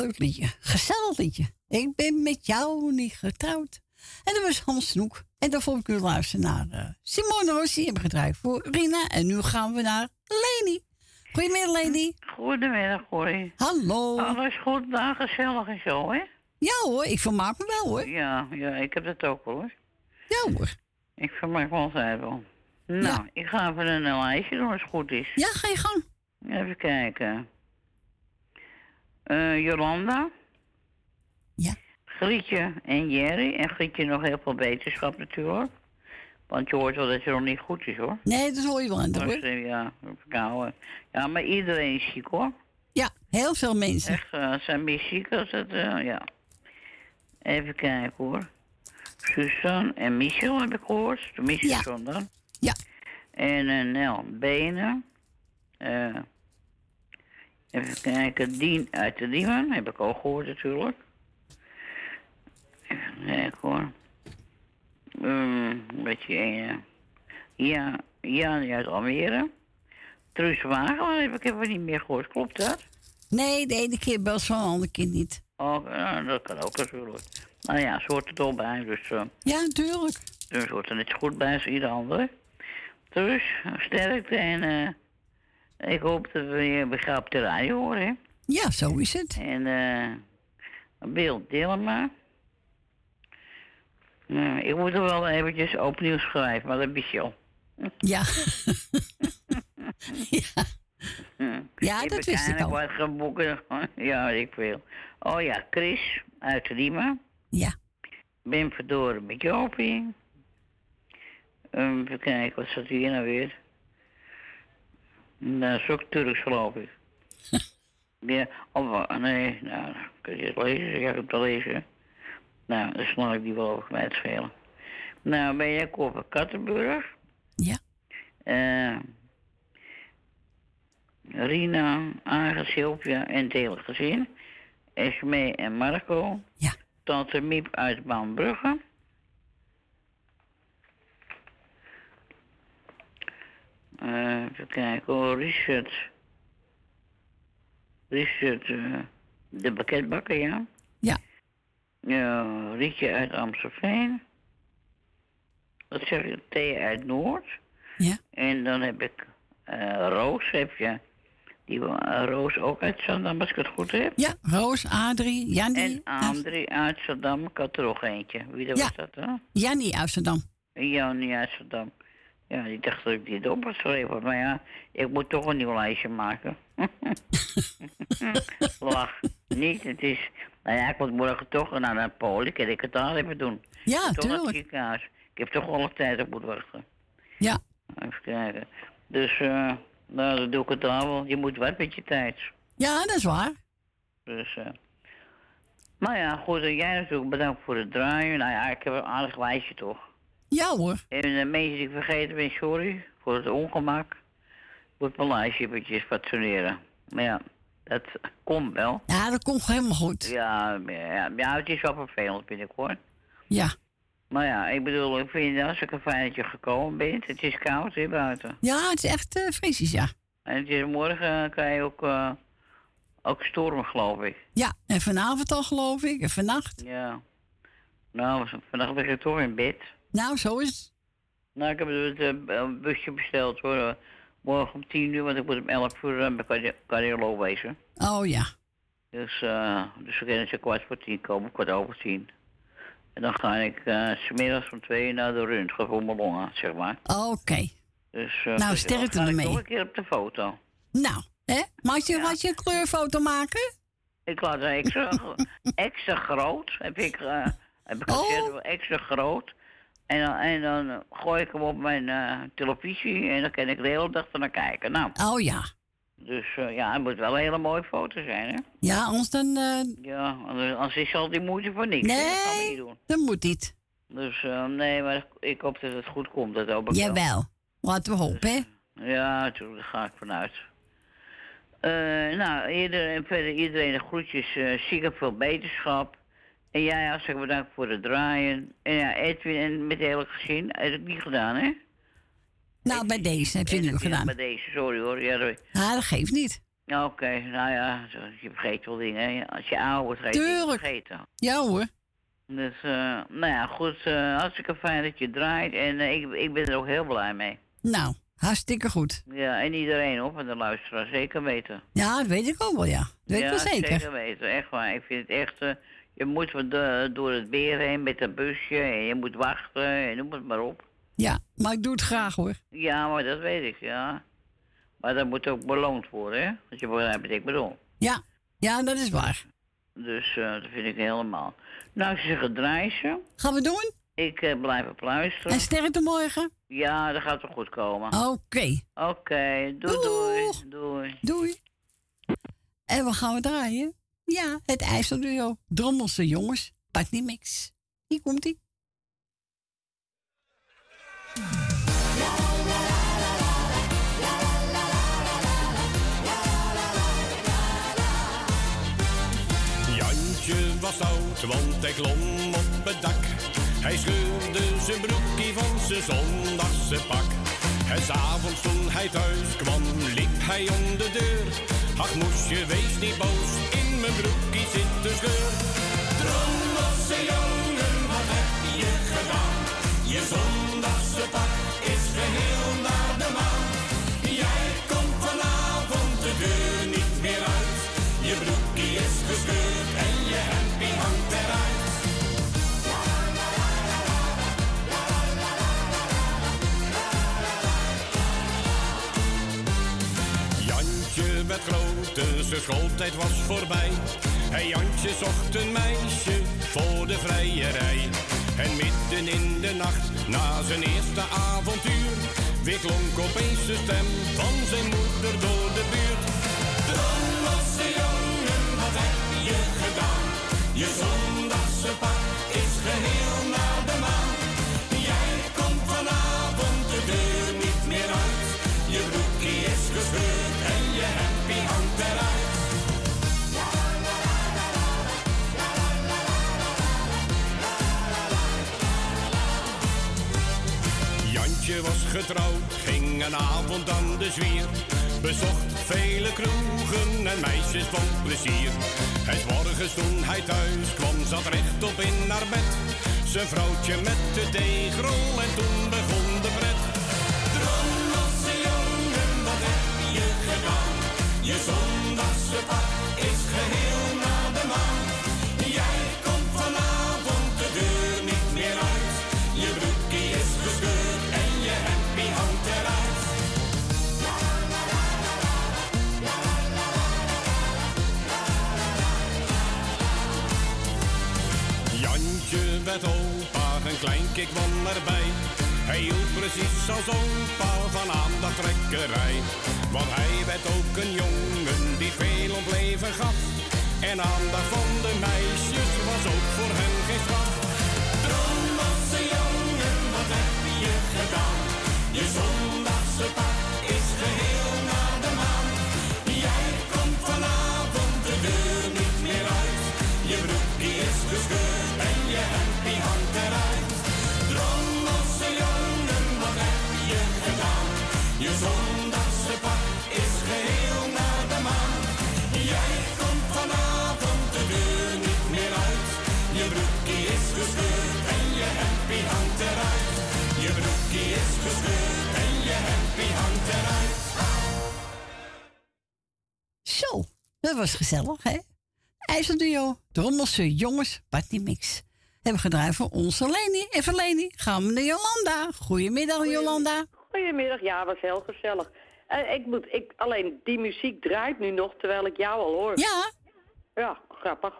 Leuk liedje. Gezellig liedje. Ik ben met jou niet getrouwd. En dat was Hans Snoek. En dan vond ik u luisteren naar eh, Simone Rossi. Hebben gedraaid voor Rina. En nu gaan we naar Leni. Goedemiddag, Leni. Goedemiddag, hoi. Hallo. Alles goed, nou, gezellig en zo, hè? Ja hoor, ik vermaak me wel hoor. Ja, ja, ik heb dat ook hoor. Ja hoor. Ik vermaak me altijd wel. Nou, ik ga even een lijstje doen als het goed is. Ja, ga je gang. Even kijken. Eh, Jolanda. Ja. Grietje en Jerry. En Grietje nog heel veel beterschap natuurlijk. Want je hoort wel dat je nog niet goed is, hoor. Nee, dat hoor je wel aan de Dus, hoor. ja, verkouden. Ja, maar iedereen is ziek, hoor. Ja, heel veel mensen. Echt, eh, zijn meer ziek als het, eh, ja. Even kijken hoor. Suzanne en Michel heb ik gehoord. Tenminste, Ja. zondag. Ja. En eh Nel Benen. Eh, even kijken, Dien uit de Diemen. Heb ik ook gehoord natuurlijk. Even kijken hoor. Um, een beetje, eh, ja, Jan uit Almere. Truus Wagen heb ik even niet meer gehoord. Klopt dat? Nee, de ene keer zo, de andere keer niet. Oh, nou, dat kan ook natuurlijk. Nou ja, ze hoort er toch bij, dus... eh Ja, natuurlijk. dus ze hoort er net zo goed bij als ieder ander. Dus, sterkte en eh, ik hoop dat we op de radio horen, hè? Ja, zo is het. En eh Bill Dillema. Nou, ik moet er wel eventjes opnieuw schrijven, maar dat je al. Ja. ja. Ja, ik dat wist ik eigenlijk al. wat geboeken. Ja, weet ik veel. Oh ja, Chris uit Riemen. Ja. Ben verdoren met Jopie. Um, even kijken, wat staat hier nou weer? Nou, dat is ook Turks, geloof ik. ja, of, nee, nou, kun je het lezen? Ik heb het al lezen. Nou, dan snap ik die wel over mij te schelen. Nou, ben jij over Kattenburg? Ja. Eh Rina, Agen, Sylvia en het hele gezin. Esme en Marco. Ja. Tante Miep uit Baanbrugge. Eh, even kijken hoor, Richard. Richard, eh, de pakketbakker, ja. Ja. Ja, Rietje uit Amstelveen. Wat zeg je? Thea uit Noord. Ja. En dan heb ik eh, Roos, heb je. Die eh, Roos ook uit Zandam, als ik het goed heb. Ja, Roos, Adrie, Jannie. En Andrie uit Zandam, ik had er nog eentje. Wie dat Ja. was dat, hè? Jannie Amsterdam. Ja, niet uit Zandam. Ja, die dacht dat ik dit op had geschreven. Maar ja, ik moet toch een nieuw lijstje maken. Lach. Niet, het is... Nou ja, ik moet morgen toch naar de poli. Kan ik het daar even doen? Ja, toch naar het tuurlijk. ziekenhuis. Ik heb toch alle tijd op moeten wachten. Ja. Even kijken. Dus, eh, nou, dan doe ik het daar wel. Je moet wat met je tijd. Ja, dat is waar. Dus, eh. Maar ja, goed. En jij natuurlijk bedankt voor het draaien. Nou ja, ik heb een aardig lijstje toch. Ja hoor. En de mensen die ik vergeten ben, sorry voor het ongemak. Ik moet mijn lijstje eventjes fatsoeneren. Maar ja, dat komt wel. Ja, dat komt helemaal goed. Ja, ja, ja, het is wel vervelend, vind ik hoor. Ja. Maar ja, ik bedoel, ik vind het hartstikke fijn dat je gekomen bent. Het is koud hier buiten. Ja, het is echt eh frisjes, ja. En het is morgen eh, kan je ook, eh, ook stormen, geloof ik. Ja, en vanavond al geloof ik, en vannacht. Ja. Nou, vannacht lig ik toch in bed. Nou, zo is het. Nou, ik heb het eh, een busje besteld hoor. eh, Morgen om tien uur, want ik moet om elf uur eh, bij cardioloog wezen. Oh ja. Dus, eh dus we kunnen ze kwart voor tien komen, kwart over tien. En dan ga ik 's smiddags om twee uur naar de röntgen voor mijn longen, zeg maar. Oké. Dus, Nou, dus sterkte ermee. ik nog een keer op de foto. Nou, hè? Mag je, mag je een kleurfoto maken? Ik laat een extra, extra groot, heb ik, eh heb ik gezet, wel extra groot. En dan, en dan eh, gooi ik hem op mijn eh, televisie en dan kan ik de hele dag naar kijken. Nou, Oh ja. dus eh, ja, het moet wel een hele mooie foto zijn, hè? Ja, anders dan... eh, Ja, anders anders is al die moeite voor niks. hè. Dat nee, niet doen. dat moet niet. Dus nee, maar ik hoop dat het goed komt. Dat hoop ik wel. Jawel. Laten we hopen, hè? Ja, natuurlijk, daar ga ik vanuit. Nou, iedereen, verder iedereen de groetjes, uh, zieke veel beterschap. En jij hartstikke bedankt voor het draaien. En ja, Edwin en met het hele gezin, heb ik niet gedaan, hè? Nou, bij deze heb je nu gedaan. Bij deze, sorry hoor. Ja, dat- Ah, dat geeft niet. Oké, nou ja, je vergeet wel dingen. hè. Als je ouder wordt, ga je vergeten. Ja hoor. Dus, eh, nou ja, goed. eh hartstikke fijn dat je draait. En eh, ik, ik ben er ook heel blij mee. Nou, hartstikke goed. Ja, en iedereen op, en de luisteraar zeker weten. Ja, dat weet ik ook wel, ja. Dat weet ik ja, wel zeker. zeker weten. Echt waar. Ik vind het echt... je moet door het weer heen met een busje. En je moet wachten. En noem het maar op. Ja, maar ik doe het graag hoor. Ja, maar dat weet ik, ja. Maar dat moet ook beloond worden, hè? Want je begrijpt wat ik bedoel. Ja, ja, dat is waar. Dus eh, dat vind ik helemaal. Nou, ik zeg het draaien. Gaan we doen? Ik eh, blijf op luisteren. En sterkte morgen? Ja, dat gaat wel goed komen. Oké. Oké, doei, doei doei. Doei. En we gaan we draaien? Ja, het IJsselduo. Drommelse jongens. Patni Mix. Hier komt ie. Jantje was oud, want hij klom op het dak. Hij scheurde zijn broekie van zijn zondagse pak. En s'avonds toen hij thuis kwam, liep hij om de deur. Ach moesje, wees niet boos, mijn broekie zit de scheur. Drommelse jongen, wat heb je gedaan? Groter, zijn schooltijd was voorbij. En Jantje zocht een meisje voor de vrijerij. En midden in de nacht, na zijn eerste avontuur, weer klonk opeens de stem van zijn moeder door de buurt. Drommelse jongen, wat heb je gedaan? Je zondagse getrouwd, ging een avond aan de zwier. Bezocht vele kroegen en meisjes van plezier. 's morgens toen hij thuis kwam, zat rechtop in haar bed. Zijn vrouwtje met de deegrol en toen begon de pret. Drommelse jongen, wat heb je gedaan? Je zondagse een kleinkick kwam erbij. Hij hield precies als opa van aandachttrekkerij. Want hij werd ook een jongen die veel om het leven gaf. En aandacht van de meisjes was ook voor hem geen straf. Drommelse jongen, wat heb je gedaan? Je zondagse pak dat was gezellig, hè? IJsselduo, Drommelse jongens, Patni Mix. Hebben gedraaid voor onze Leni. Even Leni, gaan we naar Jolanda. Goedemiddag, Jolanda. Goedemiddag, ja, was heel gezellig. Eh, ik moet, ik, alleen die muziek draait nu nog terwijl ik jou al hoor. Ja? Ja, grappig.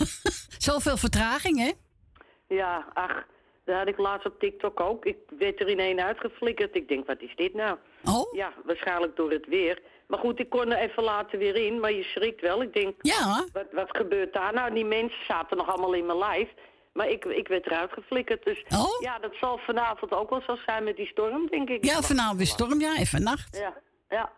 Zoveel vertraging, hè? Ja, ach, dat had ik laatst op TikTok ook. Ik werd er in één uitgeflikkerd. Ik denk, wat is dit nou? Oh? Ja, waarschijnlijk door het weer. Maar goed, ik kon er even later weer in, maar je schrikt wel. Ik denk, ja. wat, wat gebeurt daar nou? Die mensen zaten nog allemaal in mijn lijf. Maar ik, ik werd eruit geflikkerd. Dus Oh? ja, dat zal vanavond ook wel zo zijn met die storm, denk ik. Ja, vanavond weer storm, ja, even nacht. Ja, ja.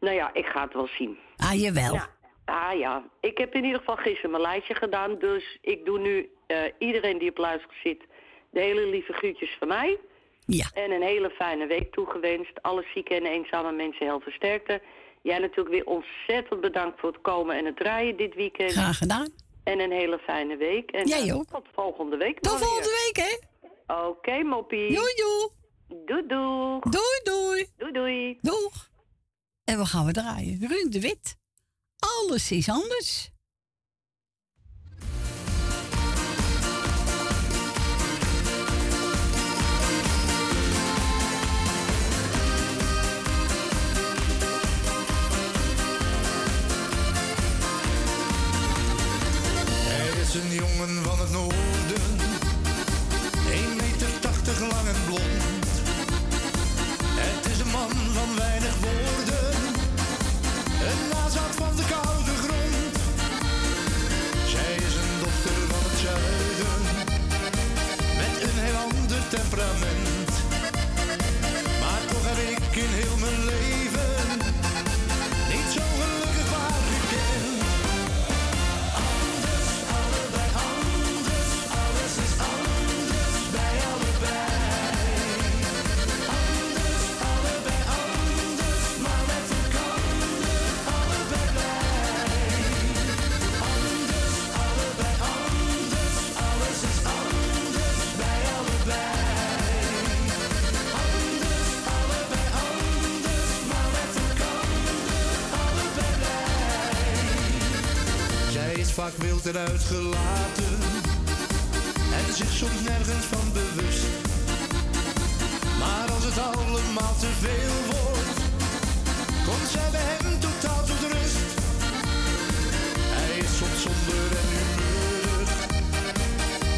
Nou ja, ik ga het wel zien. Ah, jawel. Ja. Ah ja, ik heb in ieder geval gisteren mijn lijstje gedaan. Dus ik doe nu eh, iedereen die op luister zit... de hele lieve groetjes van mij. Ja. En een hele fijne week toegewenst. Alle zieke en eenzame mensen heel versterkte. Jij natuurlijk weer ontzettend bedankt voor het komen en het draaien dit weekend. Graag gedaan. En een hele fijne week. En Jij eh, ook. Tot volgende week. Tot volgende week, hè? Oké, moppie. Doei, doei. Doei, doei. Doei, doei. Doei, doei. Doeg. En we gaan we draaien. Ruud de Wit. Alles is anders. Een jongen van het noorden, 1 meter 80 lang en blond. Het is een man van weinig woorden, een nazaat van de koude grond. Zij is een dochter van het zuiden, met een heel ander temperament. Maar toch heb ik in heel vaak wild en uitgelaten en zich soms nergens van bewust. Maar als het allemaal te veel wordt, komt zij bij hem totaal tot rust. Hij is soms somber en humeurig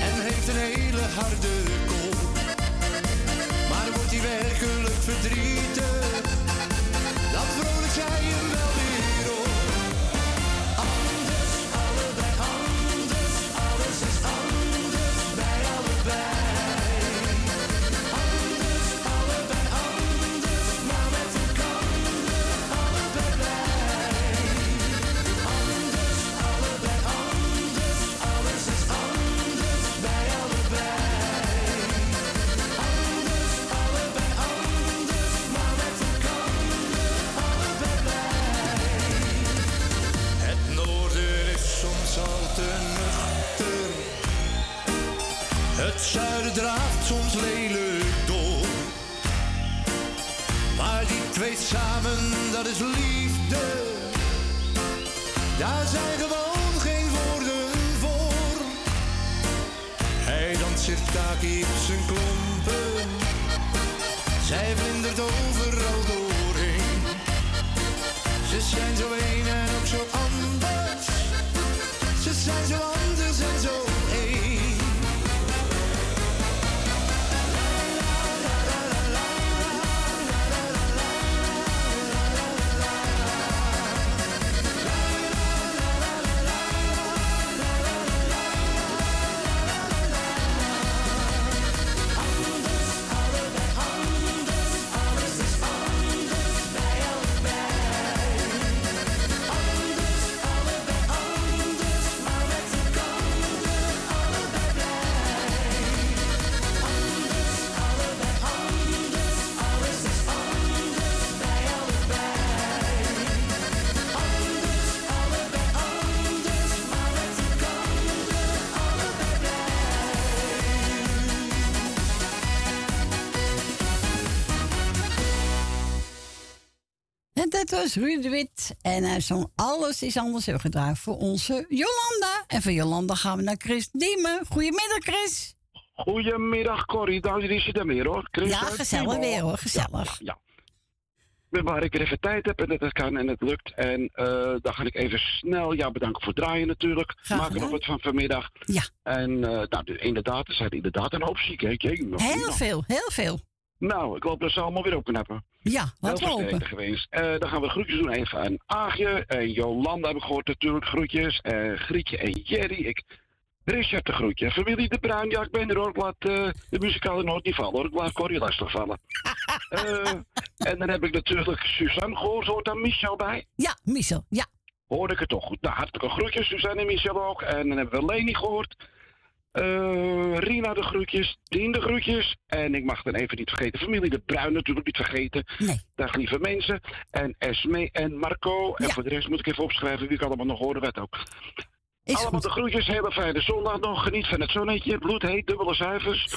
en heeft een hele harde kop. Maar wordt hij werkelijk verdrietig, was Ruud de Wit. En hij zong Alles is anders heel gedraaid voor onze Jolanda. En van Jolanda gaan we naar Chris Diemen. Goedemiddag, Chris. Goedemiddag Corrie, daar is je er weer hoor. Chris Ja, gezellig weer, hoor, gezellig. Ja, ja. Waar ik er even tijd heb en dat het kan en het lukt. En eh, dan ga ik even snel jou bedanken voor het draaien natuurlijk. Graag Maak er nog gedaan. wat van vanmiddag. Ja. En eh, nou, de- inderdaad, er zijn inderdaad een hoop zieken. Heel veel, heel veel. Nou, ik hoop dat ze allemaal weer opknappen. Ja, wat Heel we versterkt hopen. geweest. Eh, dan gaan we groetjes doen even aan Aagje en Jolanda heb ik gehoord natuurlijk groetjes. Eh Grietje en Jerry. Ik, Richard de groetje. Familie De Bruin, ja ik ben er hoor. Ik laat eh, de muzikale noot niet vallen hoor. Ik laat Corrie lastig vallen. En dan heb ik natuurlijk Suzanne gehoord. Hoort daar Michel bij? Ja, Michel, ja. Hoorde ik het toch goed. Nou, hartelijke groetjes Suzanne en Michel ook. En dan hebben we Leni gehoord. Eh, Rina de groetjes, Dien de groetjes. En ik mag dan even niet vergeten, familie De Bruin natuurlijk niet vergeten. Nee. Dag lieve mensen. En Esme en Marco. En voor de rest moet ik even opschrijven wie ik allemaal nog horen werd ook. allemaal de groetjes, hele fijne zondag nog. Geniet van het zonnetje, bloedheet, dubbele zuivers.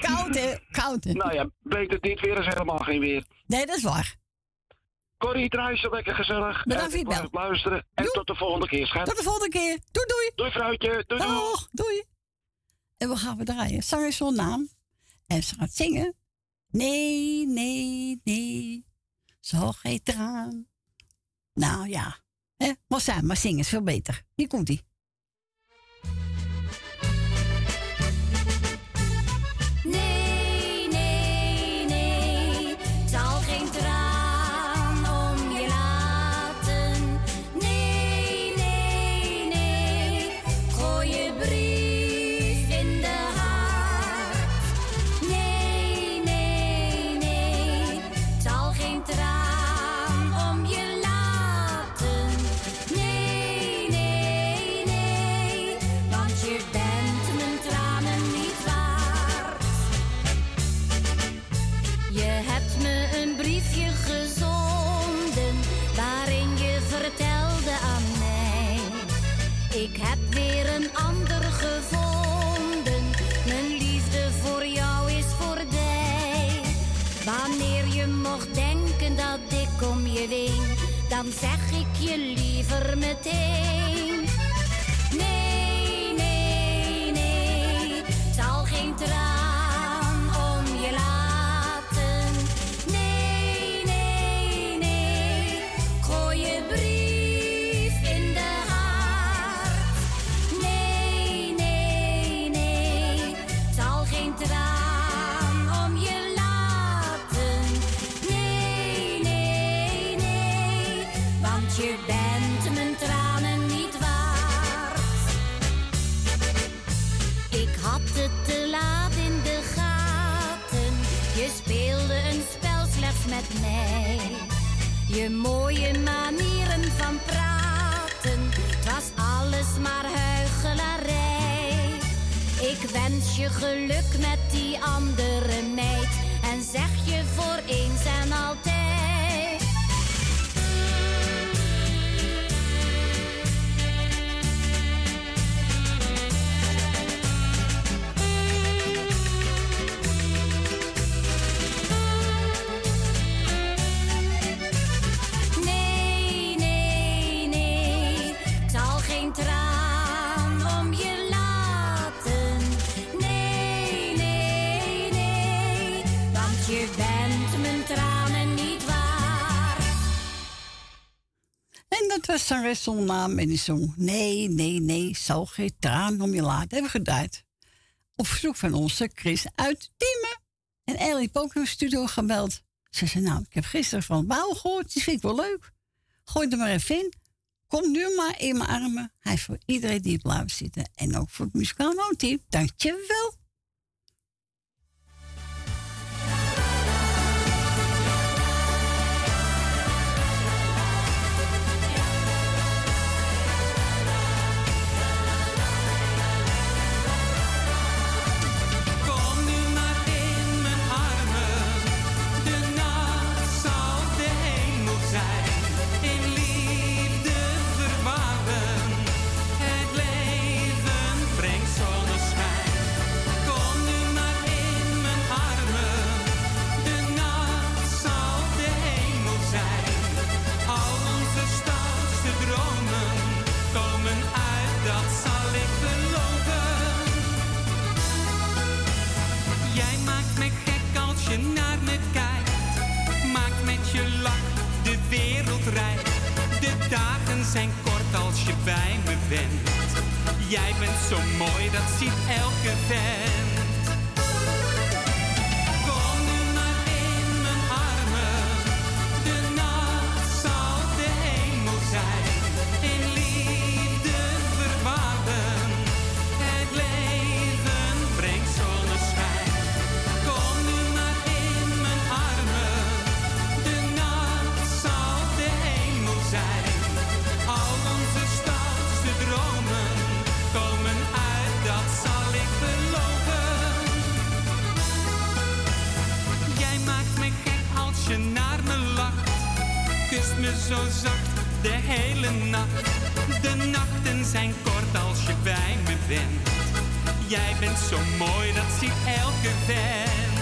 Koud, hè? Koud, hè? nou ja, beter dit weer is helemaal geen weer. Nee, dat is waar. Corrie, draai zo lekker gezellig. Bedankt voor blijf luisteren. En tot de volgende keer, schat. Tot de volgende keer. Doei, doei. Doei, fruitje. Doei, doei. Dag, doei. En we gaan we draaien. Zang is zo'n naam. En ze gaat zingen. Nee, nee, nee. Zal geen traan. Nou ja. Hè? Maar zijn, maar zingen is veel beter. Hier komt liever meteen. Je mooie manieren van praten, het was alles maar huichelarij. Ik wens je geluk met die andere meid en zeg je voor eens zangeres zonder naam en die zong... Nee, nee, nee, zal geen traan om je laten. Hebben geduid. Op verzoek van onze Chris uit Diemen. En Ellie heeft ook studio gebeld. Ze zei, nou, ik heb gisteren van Wauw gehoord. Die vind ik wel leuk. Gooi er maar even in. Kom nu maar in mijn armen. Hij is voor iedereen die blijft zitten. En ook voor het muzikaal. Dank je zijn kort als je bij me bent. Jij bent zo mooi, dat ziet elke vent. Zo zacht de hele nacht. De nachten zijn kort als je bij me bent. Jij bent zo mooi, dat ziet elke vent.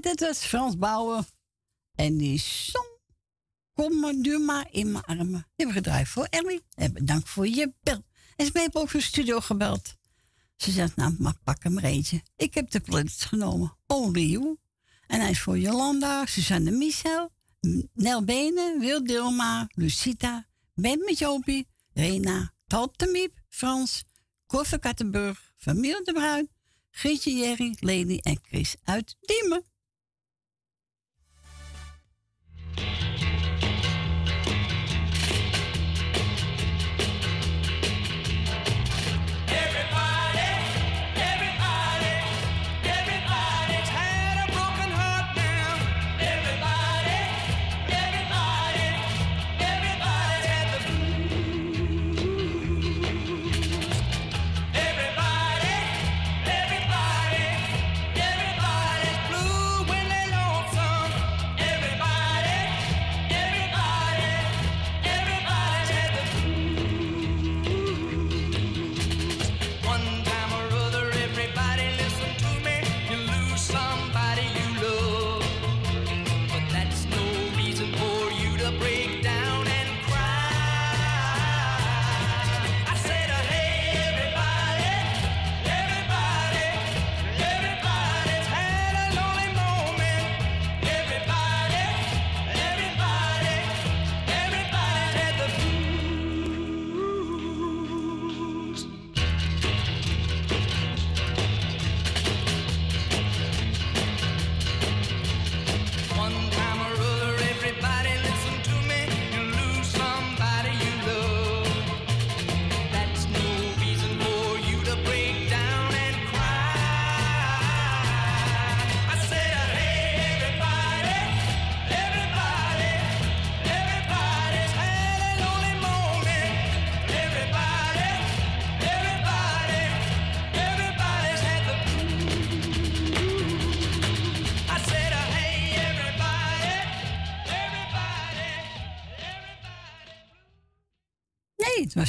Dit was Frans Bouwen. En die zong Kom maar nu maar in mijn armen. Die hebben gedraaid voor Ellie. En bedankt voor je bel. En ze heeft ook de studio gebeld. Ze zegt, nou, maar pak hem eentje. Ik heb de playlist genomen. Only You. En hij is voor Jolanda, Suzanne Michel, Nel Benen, Wil Dilma, Lucita, Ben met Jopie, Rena, Tante Frans, Koffer Kattenburg, Familie de Bruin, Grietje Jerry, Leni en Chris uit Diemen. Thank you.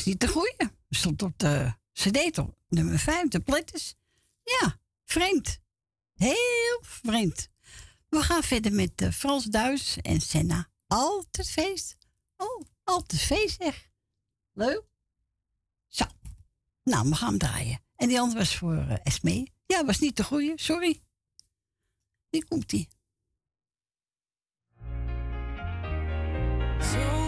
Niet de goeie. Het stond op de cd? Nummer 5, de plattes. Ja, vreemd. Heel vreemd. We gaan verder met eh, Frans Duis en Senna. Altijd feest. Oh, altijd feest zeg. Leuk. Zo. Nou, we gaan hem draaien. En die andere was voor eh, Esmee. Ja, was niet de goeie, sorry. Hier komt die. Zomaar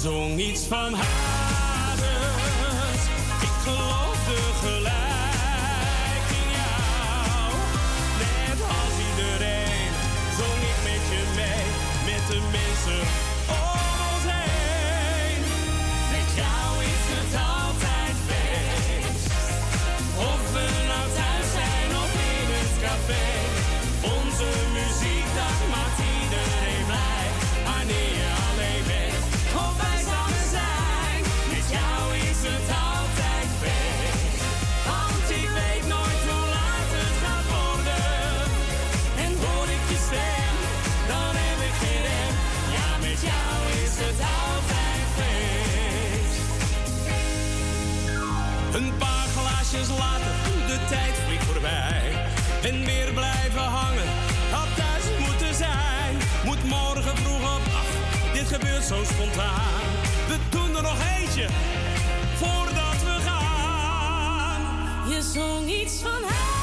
zong iets van Hades. Tijd vliegt voorbij. En weer blijven hangen, had thuis moeten zijn. Moet morgen vroeg op acht, dit gebeurt zo spontaan. We doen er nog eentje, voordat we gaan. Je zong iets van hazes,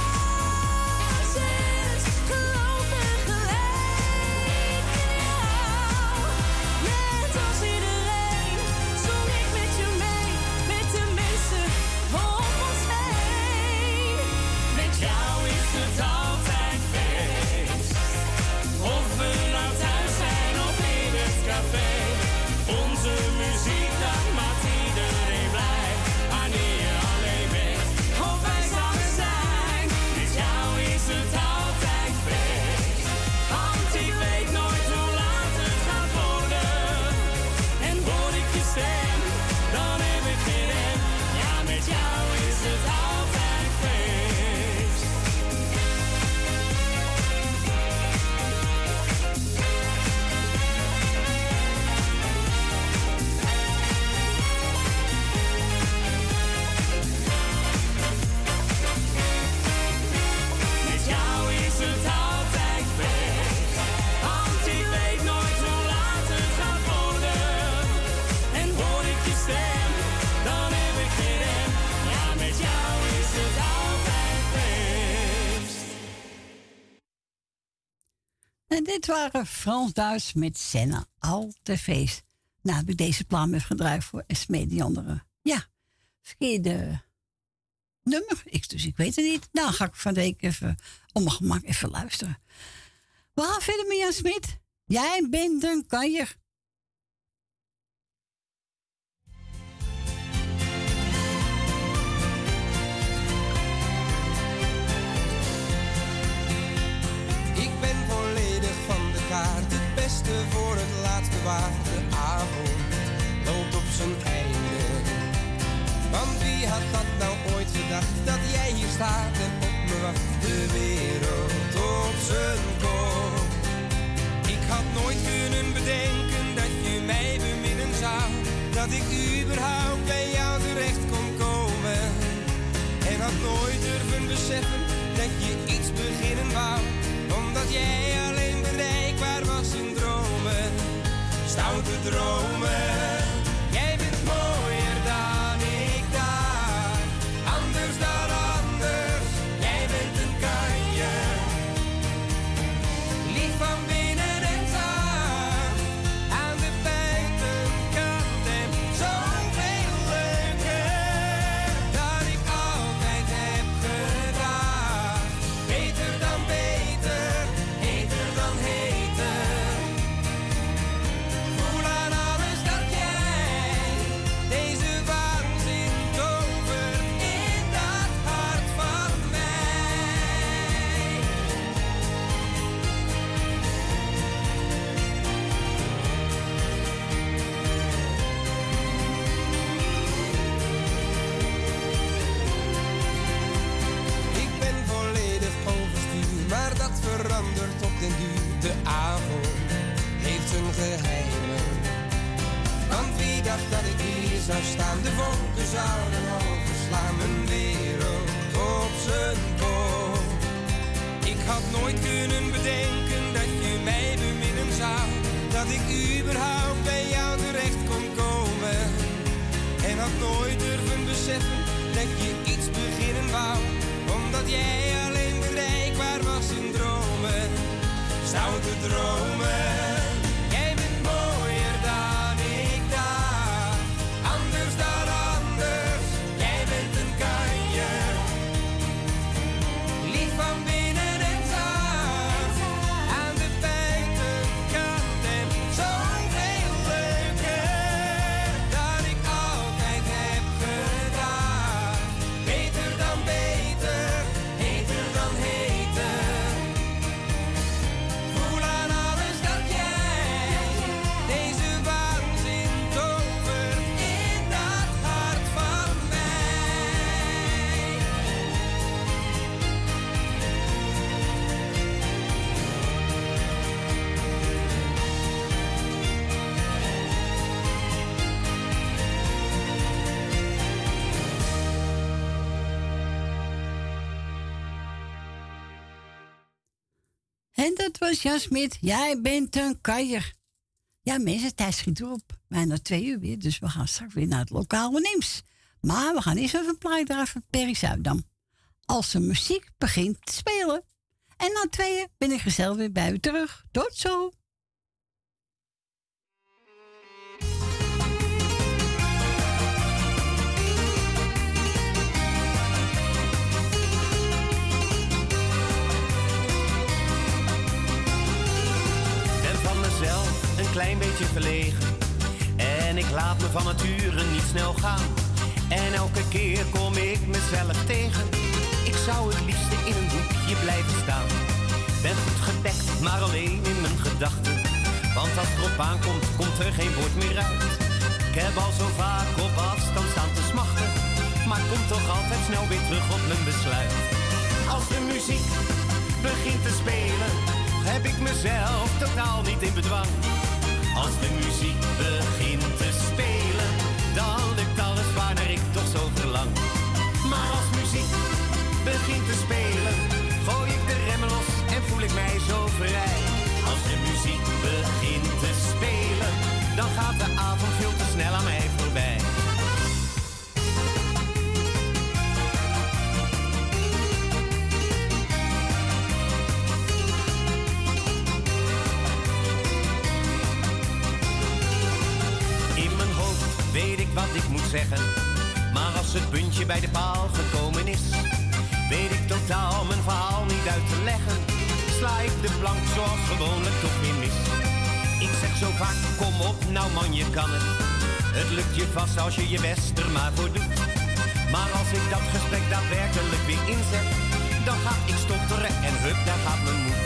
dit waren Frans Duits met Senna. Al te feest. Nou, heb ik deze plan even gedraaid voor Esme die andere. Ja, verkeerde nummer. Ik, dus ik weet het niet. Nou, ga ik van de week even om mijn gemak even luisteren. We gaan verder met Jan Smit. Jij bent een kanjer. Voor het laatste waard. De avond loopt op zijn einde. Want wie had dat nou ooit gedacht, dat jij hier staat en op me wacht. De wereld op zijn kop. Ik had nooit kunnen bedenken dat je mij beminnen zou. Dat ik überhaupt bij jou terecht kon komen. En had nooit durven beseffen dat je iets beginnen wou. Omdat jij alleen bereikbaar was in. Stoute dromen. Was Jan Smit. Jij bent een kaier. Ja, mensen, tijd schiet erop. Bijna twee uur weer, dus we gaan straks weer naar het lokale nieuws. Maar we gaan eerst even een plaat draaien van Zuidam. Als de muziek begint te spelen. En na tweeën ben ik gezellig weer bij u terug. Tot zo! Klein beetje verlegen. En ik laat me van nature niet snel gaan. En elke keer kom ik mezelf tegen. Ik zou het liefste in een hoekje blijven staan. Ben goed gedekt, maar alleen in mijn gedachten. Want als het erop aankomt, komt er geen woord meer uit. Ik heb al zo vaak op afstand staan te smachten. Maar kom toch altijd snel weer terug op mijn besluit. Als de muziek begint te spelen, heb ik mezelf totaal niet in bedwang. Als de muziek begint te spelen, dan lukt alles waarnaar ik toch zo verlang. Maar als muziek begint te spelen, gooi ik de remmen los en voel ik mij zo vrij. Als de muziek begint te spelen, dan gaat de avond wat ik moet zeggen. Maar als het puntje bij de paal gekomen is, weet ik totaal mijn verhaal niet uit te leggen. Sla ik de plank zoals gewoonlijk toch weer mis. Ik zeg zo vaak, kom op, nou man, je kan het. Het lukt je vast als je je best er maar voor doet. Maar als ik dat gesprek daadwerkelijk weer inzet, dan ga ik stotteren en hup, daar gaat mijn moed.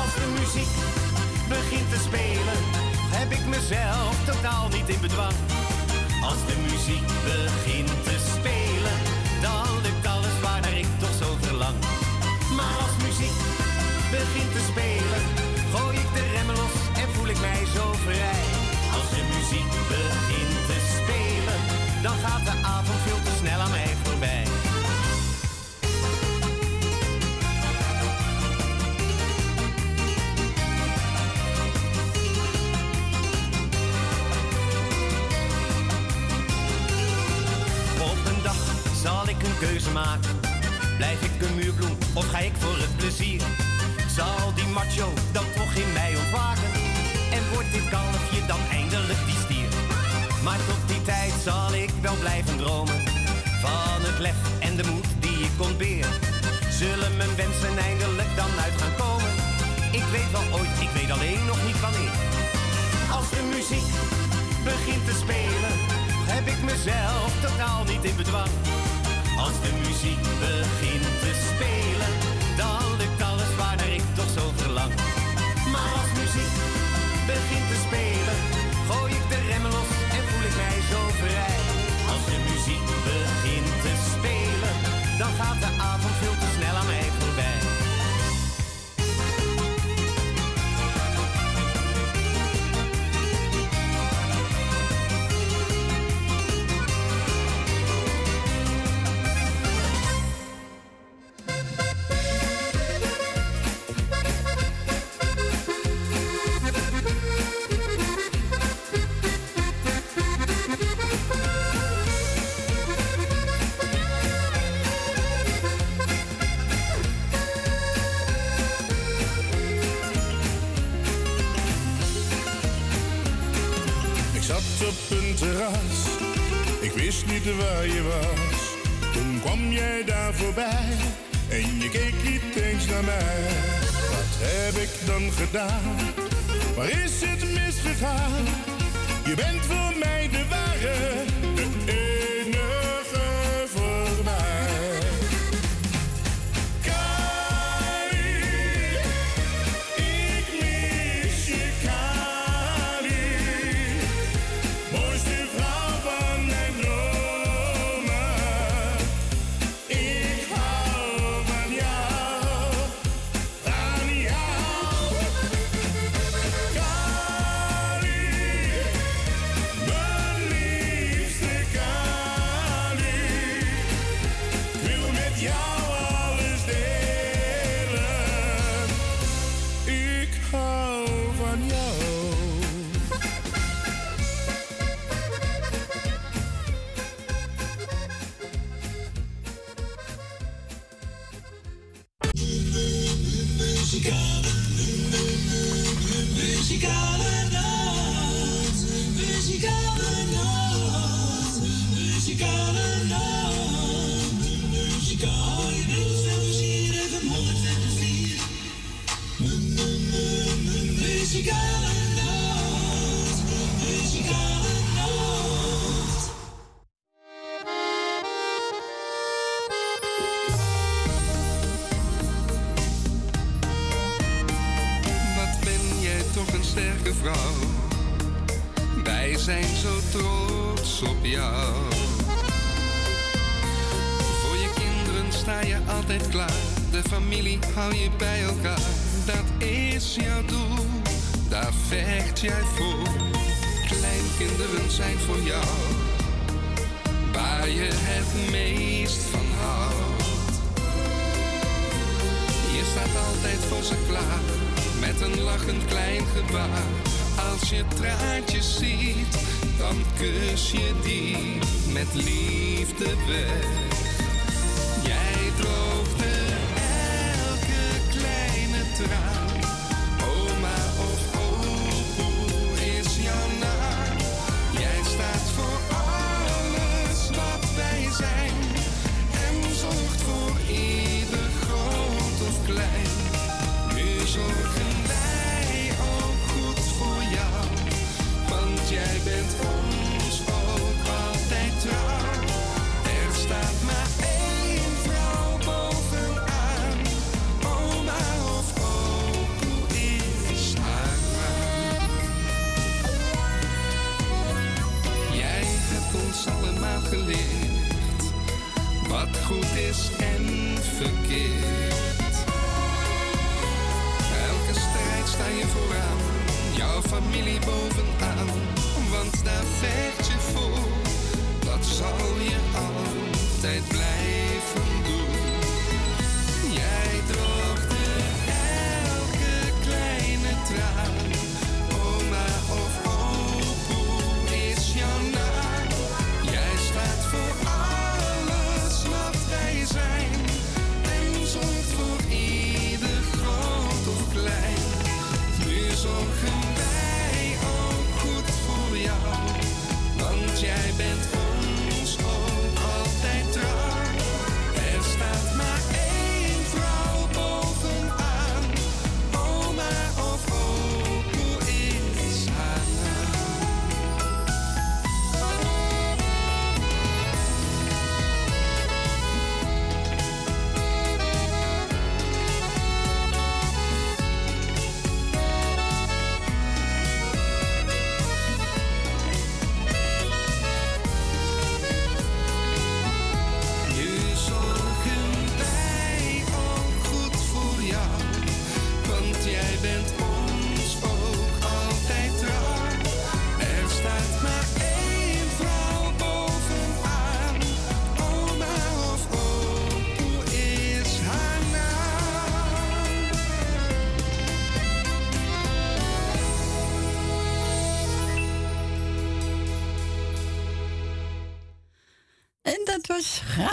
Als de muziek begint te spelen, heb ik mezelf totaal niet in bedwang. Als de muziek begint te spelen, dan lukt alles waarnaar ik toch zo verlang. Maar als muziek begint te spelen, gooi ik de remmen los en voel ik mij zo vrij. Als de muziek begint te spelen, dan gaat de avond veel te snel aan mij voorbij. Zal ik een keuze maken. Blijf ik een muurbloem of ga ik voor het plezier? Zal die macho dan toch in mij ontwaken? En wordt dit kalfje dan eindelijk die stier? Maar tot die tijd zal ik wel blijven dromen. Van het lef en de moed die ik ontbeer. Zullen mijn wensen eindelijk dan uit gaan komen? Ik weet wel ooit, ik weet alleen nog niet wanneer. Als de muziek begint te spelen, heb ik mezelf totaal niet in bedwang. Als de muziek begint te spelen, dan lukt alles waarnaar ik toch zo verlang. Maar als muziek begint te spelen, Toen kwam jij daar voorbij en je keek niet eens naar mij. Wat heb ik dan gedaan? Waar is het misgegaan? Je bent voor mij de ware,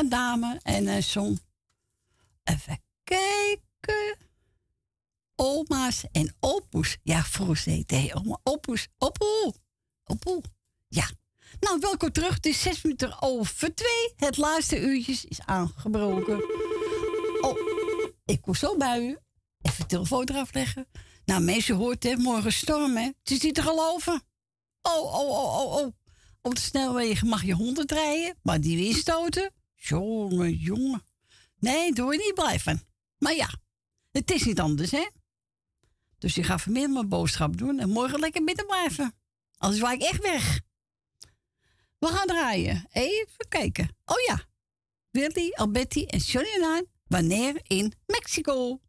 dame en eh, een zon. Even kijken. Oma's en opoes. Ja, vroeger heette hij oma. Opoes. Opoe. Ja. Nou, welkom terug. Het is zes minuten over twee. Het laatste uurtje is aangebroken. Oh, ik kom zo bij u. Even de telefoon eraf leggen. Nou, mensen hoort het, morgen storm, hè. Het is niet te geloven. Oh, oh, oh, oh, oh. Op de snelwegen mag je honderd rijden, maar die weer stoten. Jongen, jongen. Nee, doe je niet blijven. Maar ja, het is niet anders, hè? Dus ik ga vanmiddag mijn boodschap doen en morgen lekker midden blijven. Anders waar ik echt weg. We gaan draaien. Even kijken. Oh ja. Willy, Alberti en Johnny Nine. Wanneer in Mexico?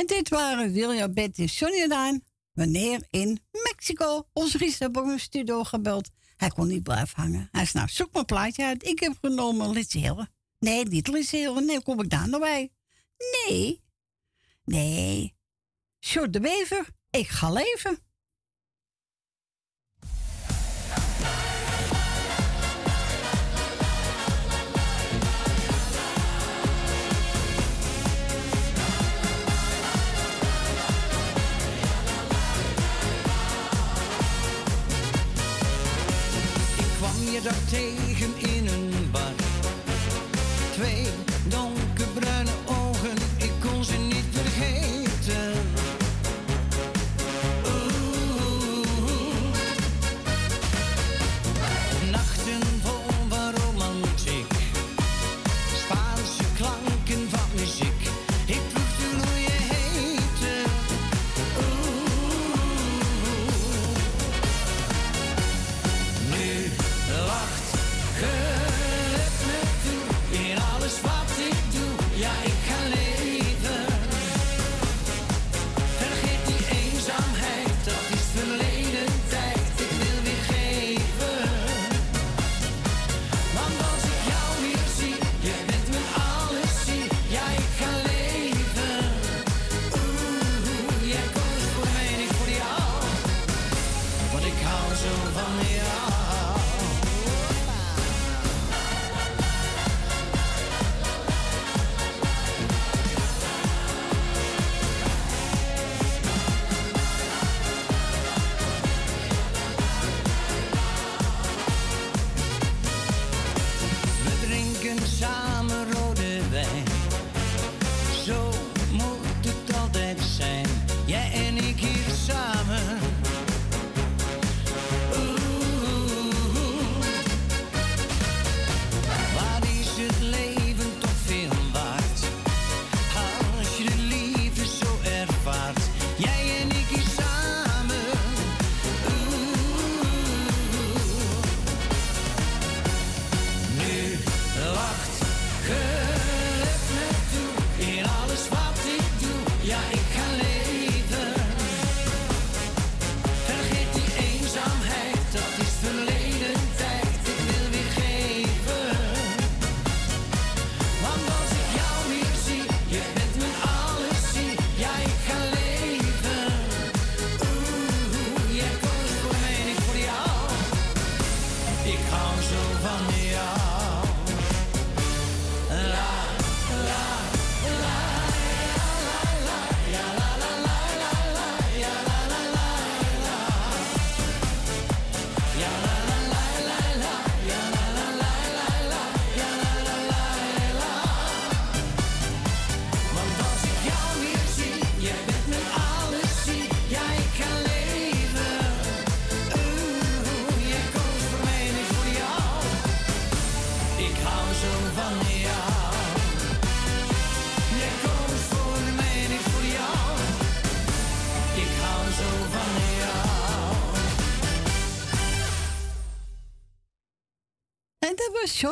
En dit waren William, Bert en Daan. Wanneer in Mexico. ons Ries heeft een studio gebeld. Hij kon niet blijven hangen. Hij zei, nou, zoek mijn plaatje uit. Ik heb genomen Litselen. Nee, niet Litselen. Nee, kom ik daar nog bij? Nee. Nee. Short de Bever. Ik ga leven. of tape.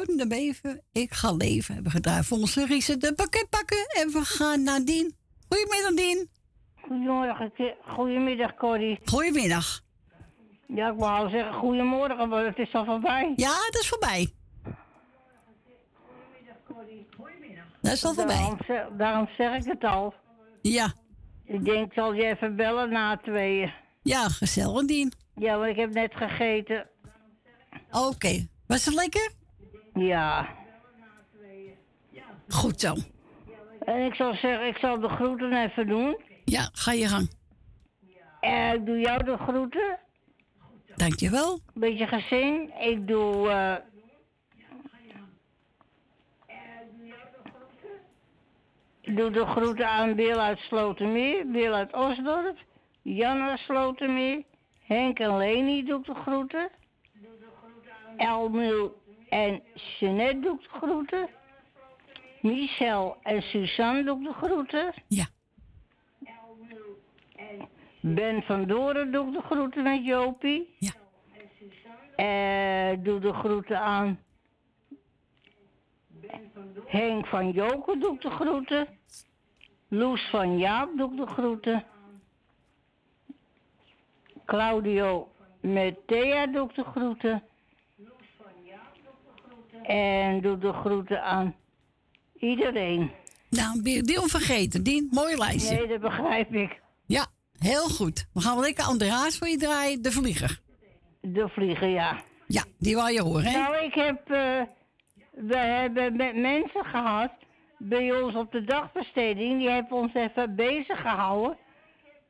De Bever. Ik ga leven. Hebben gedaan voor onze Riese de pakket pakken. En we gaan naar Dien. Goedemiddag, Dien. Goedemorgen, goedemiddag Corrie. Goedemiddag. Ja, ik wou zeggen goedemorgen, maar het is al voorbij. Ja, dat is voorbij. Dat is al voorbij. Daarom zeg, daarom zeg ik het al. Ja. Ik denk, ik zal je even bellen na tweeën. Ja, gezellig, Dien. Ja, want ik heb net gegeten. Oké. Was het lekker? Ja. Goed zo. En ik zal zeggen, ik zal de groeten even doen. Ja, ga je gang. En ik doe jou de groeten. Dankjewel. Beetje gezin. Ik doe... eh ik doe de groeten aan Bill uit Slotermeer, Bill uit Osdorp, Jan uit Slotermeer, Henk en Leni doe ik de groeten. Elmil en Jeanette doe ik de groeten. Michel en Suzanne doe ik de groeten. Ja. Ben van Doren doe ik de groeten met Jopie. Ja. Eh, doe de groeten aan Henk van Joken doe ik de groeten. Loes van Jaap doe ik de groeten. Claudio met Thea doe ik de groeten. En doe de groeten aan iedereen. Nou, ben je die onvergeten, Dien. Mooi lijstje. Nee, dat begrijp ik. Ja, heel goed. We gaan wel lekker André Haas voor je draaien. De Vlieger. De Vlieger, ja. Ja, die wou je horen, hè? Nou, ik heb... eh, we hebben met mensen gehad bij ons op de dagbesteding. Die hebben ons even bezig gehouden.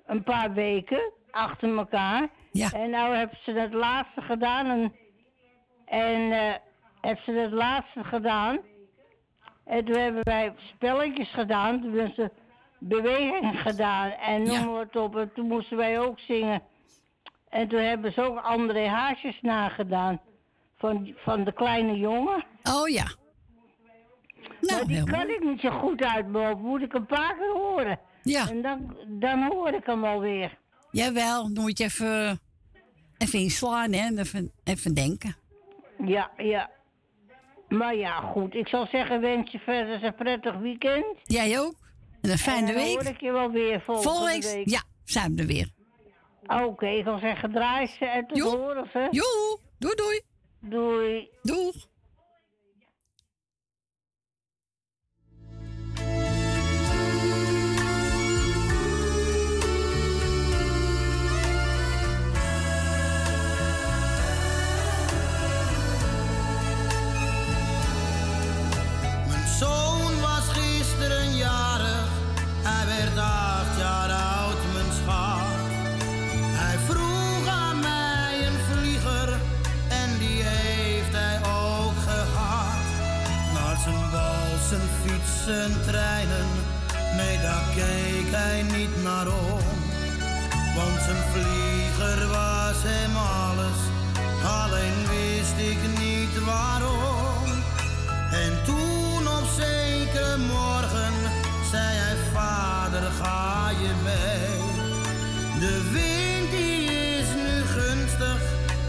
Een paar weken achter elkaar. Ja. En nou hebben ze het laatste gedaan. En, en eh, hebben ze het laatste gedaan. En toen hebben wij spelletjes gedaan. Toen hebben ze bewegingen gedaan. En noem maar het op. En toen moesten wij ook zingen. En toen hebben ze ook André Haasjes nagedaan. Van, van de kleine jongen. Oh ja. maar die kan ik niet zo goed uit mijn. Moet ik een paar keer horen. Ja. En dan, dan hoor ik hem alweer. Jawel, dan moet je even, even inslaan, hè? en Even, even denken. Ja, ja. Maar ja, goed. Ik zal zeggen, wens je verder een prettig weekend. Jij ook. En een fijne en dan week. hoor ik je wel weer volgende, Volgende week, ja, zijn we er weer. Oké, ik zal zeggen, draai ze en tot horen? Joe, doei doei. Doei. Doeg. Treinen, nee daar keek hij niet naar om. Want zijn vlieger was hem alles, alleen wist ik niet waarom. En toen op zekere morgen zei hij, vader ga je mee. De wind die is nu gunstig,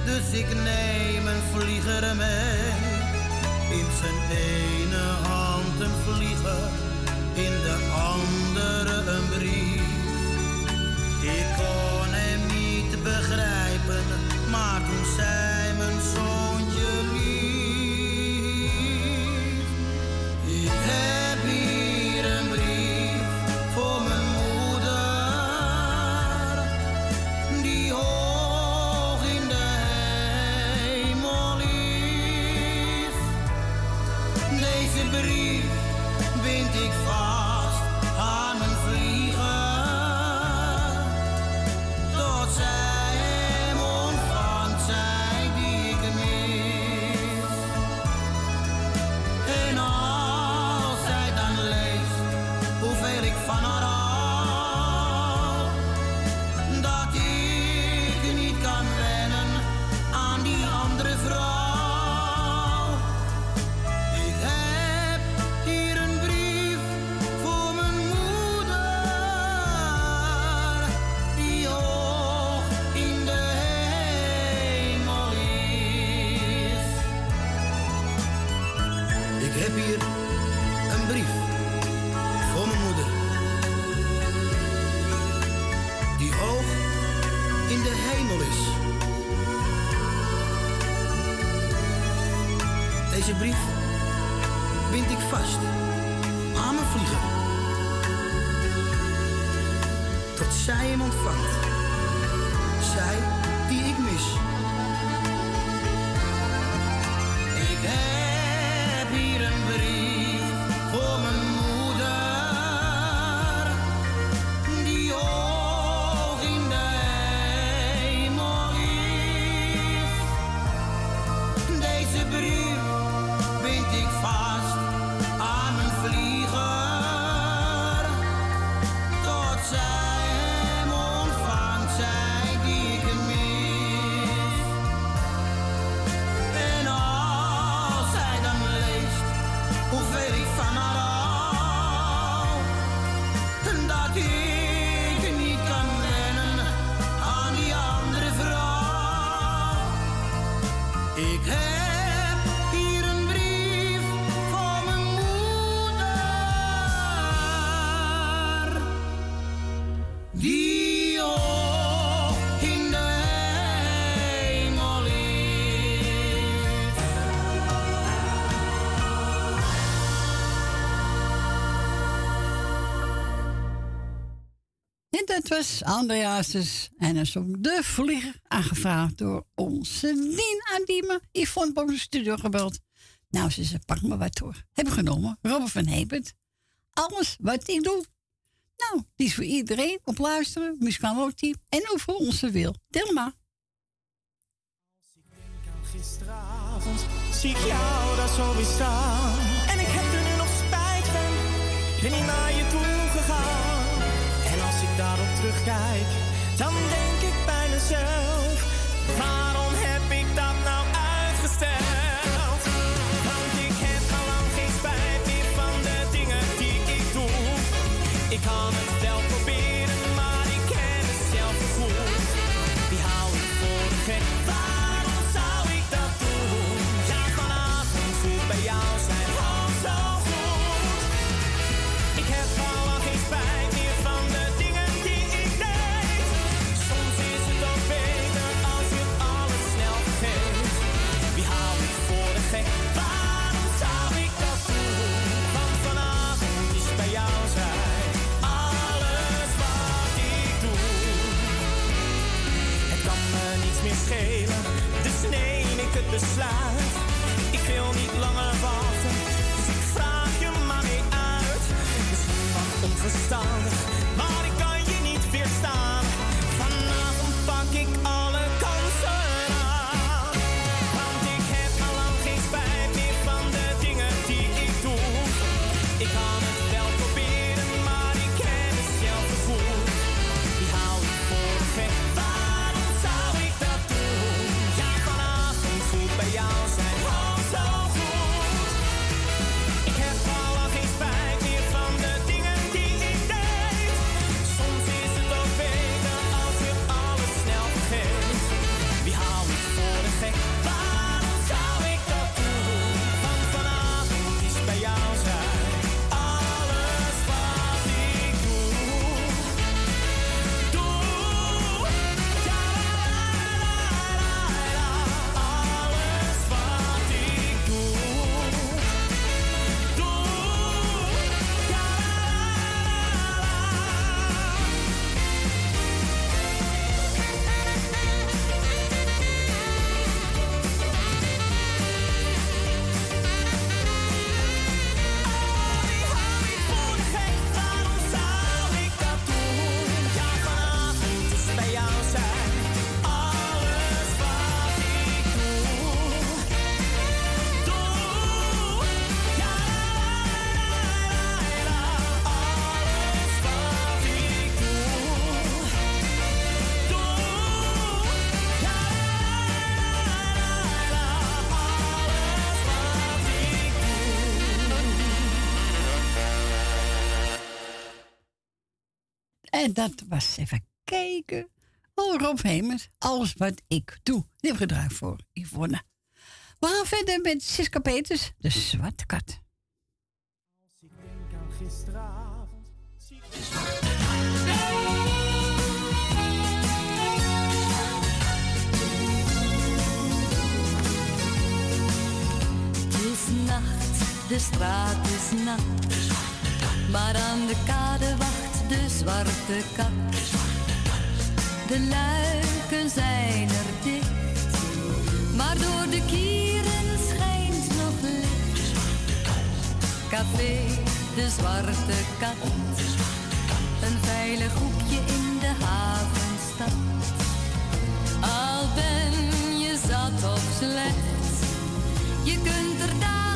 dus ik neem een vlieger mee. In zijn Sinterklaas, Andreasus en is zong De Vlieger, aangevraagd door onze Dien Adiemen. Yvonne boven de studio gebeld. Nou, ze zei, pak me wat door. Hebben genomen, Robert van Hebert. Alles wat ik doe. Nou, die is voor iedereen op luisteren, en over onze wil. Telma. Als ik denk aan gisteravond, zie ik jou daar zo weer. En ik heb er nu nog spijt van, ik niet naar je kijk En dat was even kijken. Oh, Rob Hemers, alles wat ik doe. Neem gedrag voor Yvonne. We gaan verder met Siska Peters, de zwarte kat. Als ik denk aan gisteravond, zie ik de. Het is nacht, de straat is nat, maar aan de kade wacht de zwarte kat. De luiken zijn er dicht. Maar door de kieren schijnt nog licht. Café, de zwarte kat. Een veilig hoekje in de havenstad. Al ben je zat of slecht. Je kunt er dag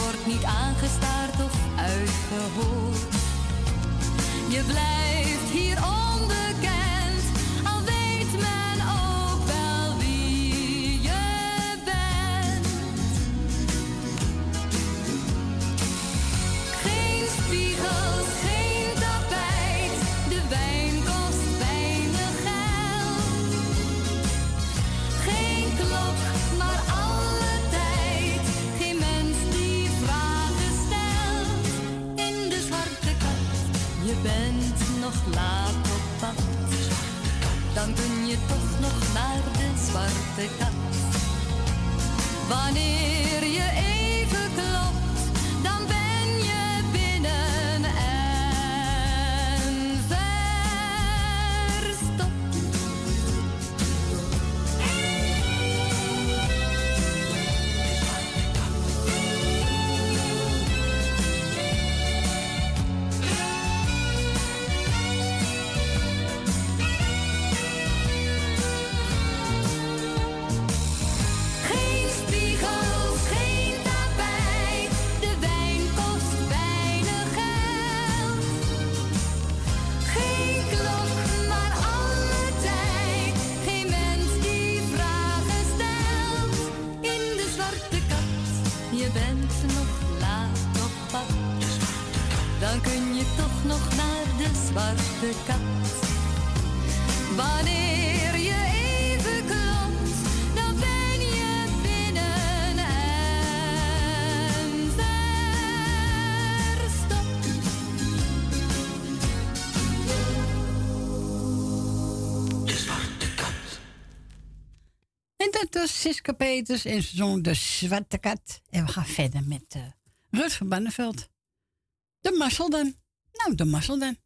wordt niet aangestaard of uitgehoord. Je blijft hier laat op pad. Dan kun je toch nog naar de zwarte kat. Wanneer je even klopt, dan ben je binnen Peters en De Zwarte Kat. En we gaan verder met eh Rut van Banneveld. De mazzel dan. Nou, de mazzel dan.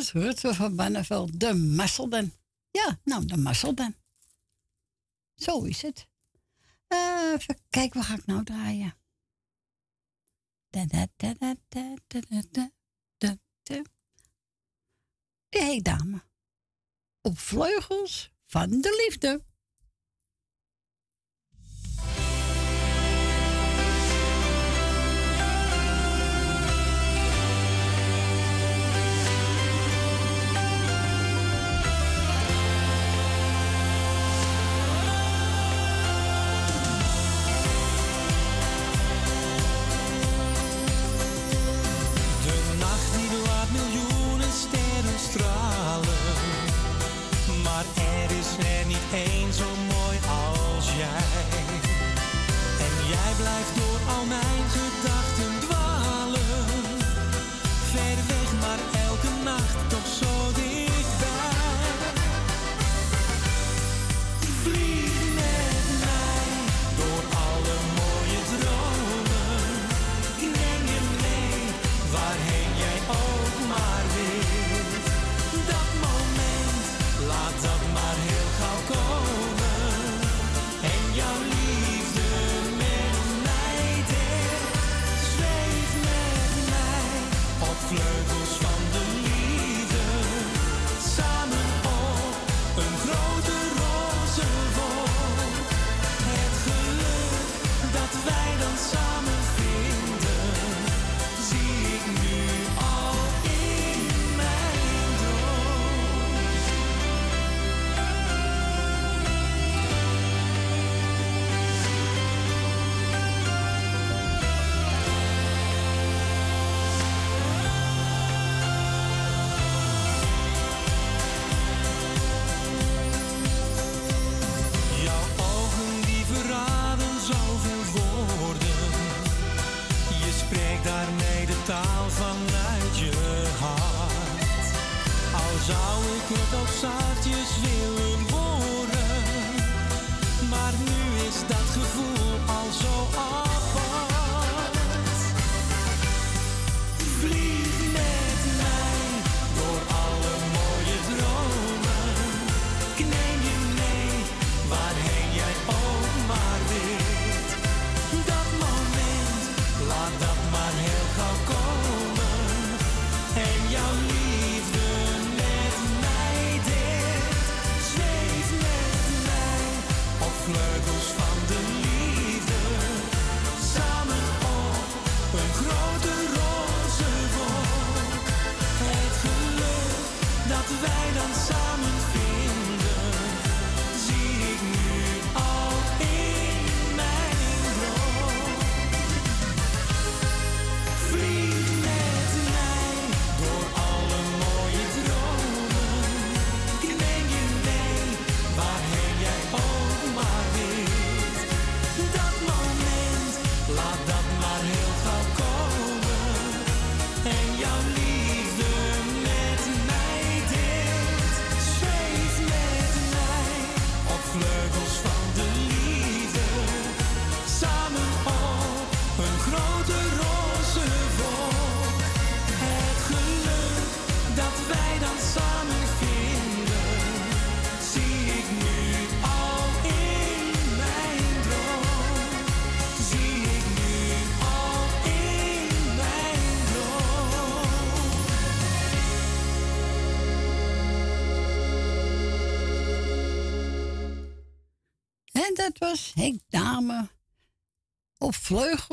Rutger, van Banneveld, de Masselden. Ja, nou, de Masselden. Zo is het. Uh, even kijken, waar ga ik naar?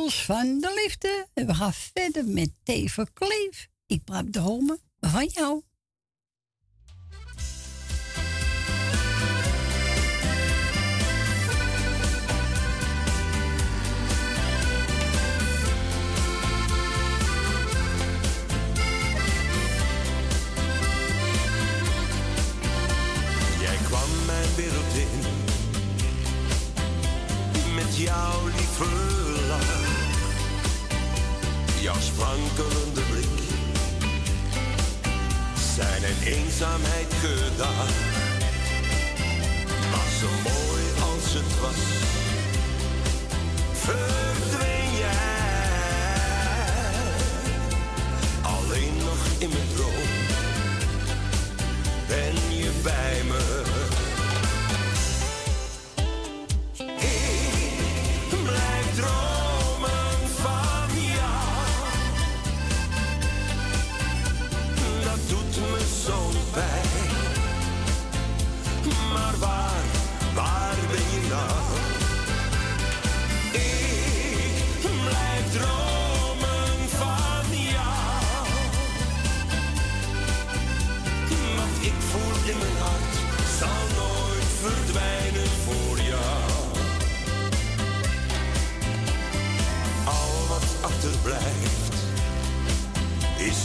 Van de Liefde. En we gaan verder met Teven Kleef. Ik praat de homen van jou. wankelende blik zijn in eenzaamheid gedaan. Was zo mooi als het was, verdween jij. Alleen nog in mijn droom ben je bij me.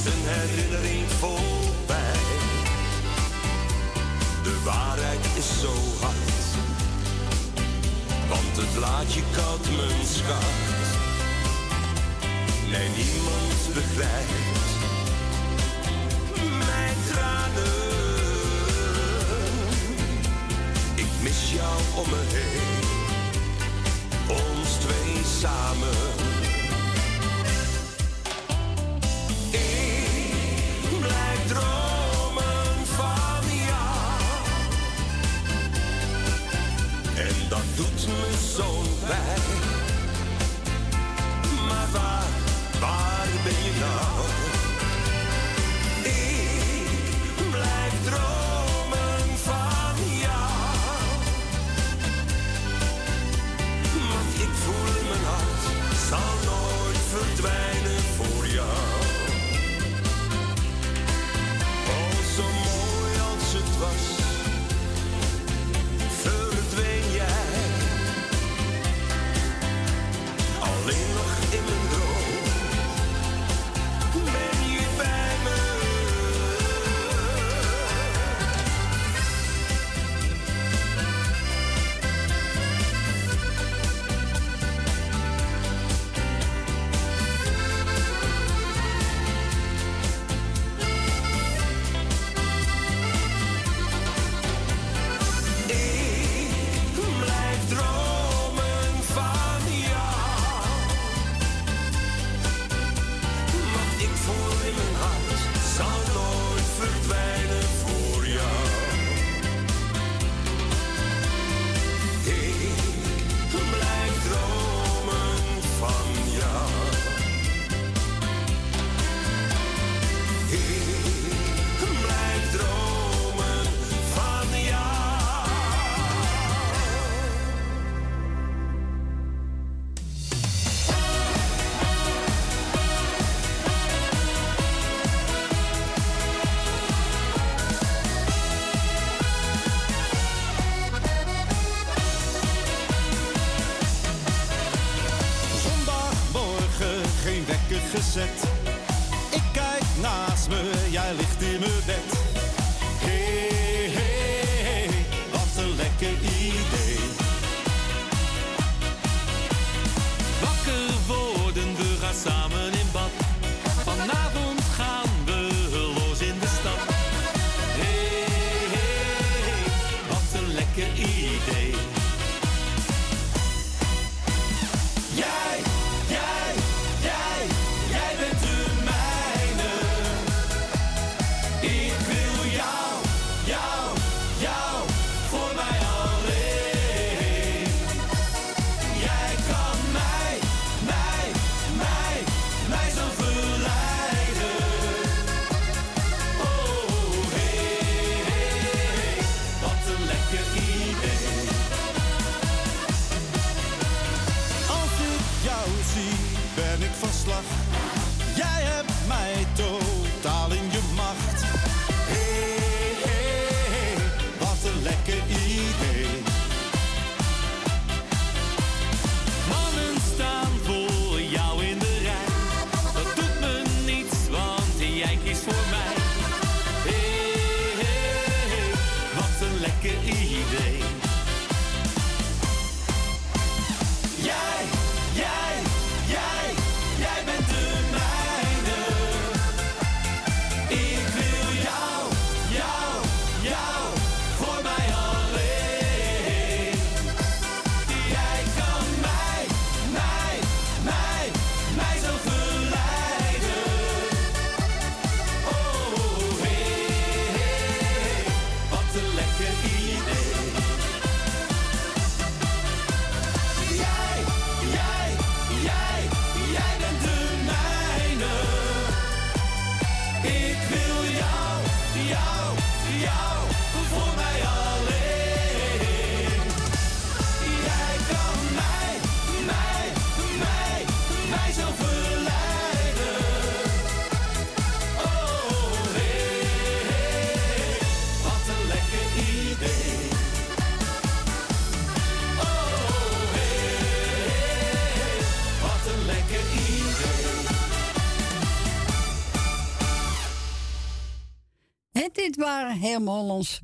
een herinnering voorbij. De waarheid is zo hard, want het laatje koud mijn schat. Nee, niemand begrijpt mijn tranen. Ik mis jou om me heen, ons twee samen. doet me zo bij. Maar waar, waar ben je nou? Ik blijf dromen.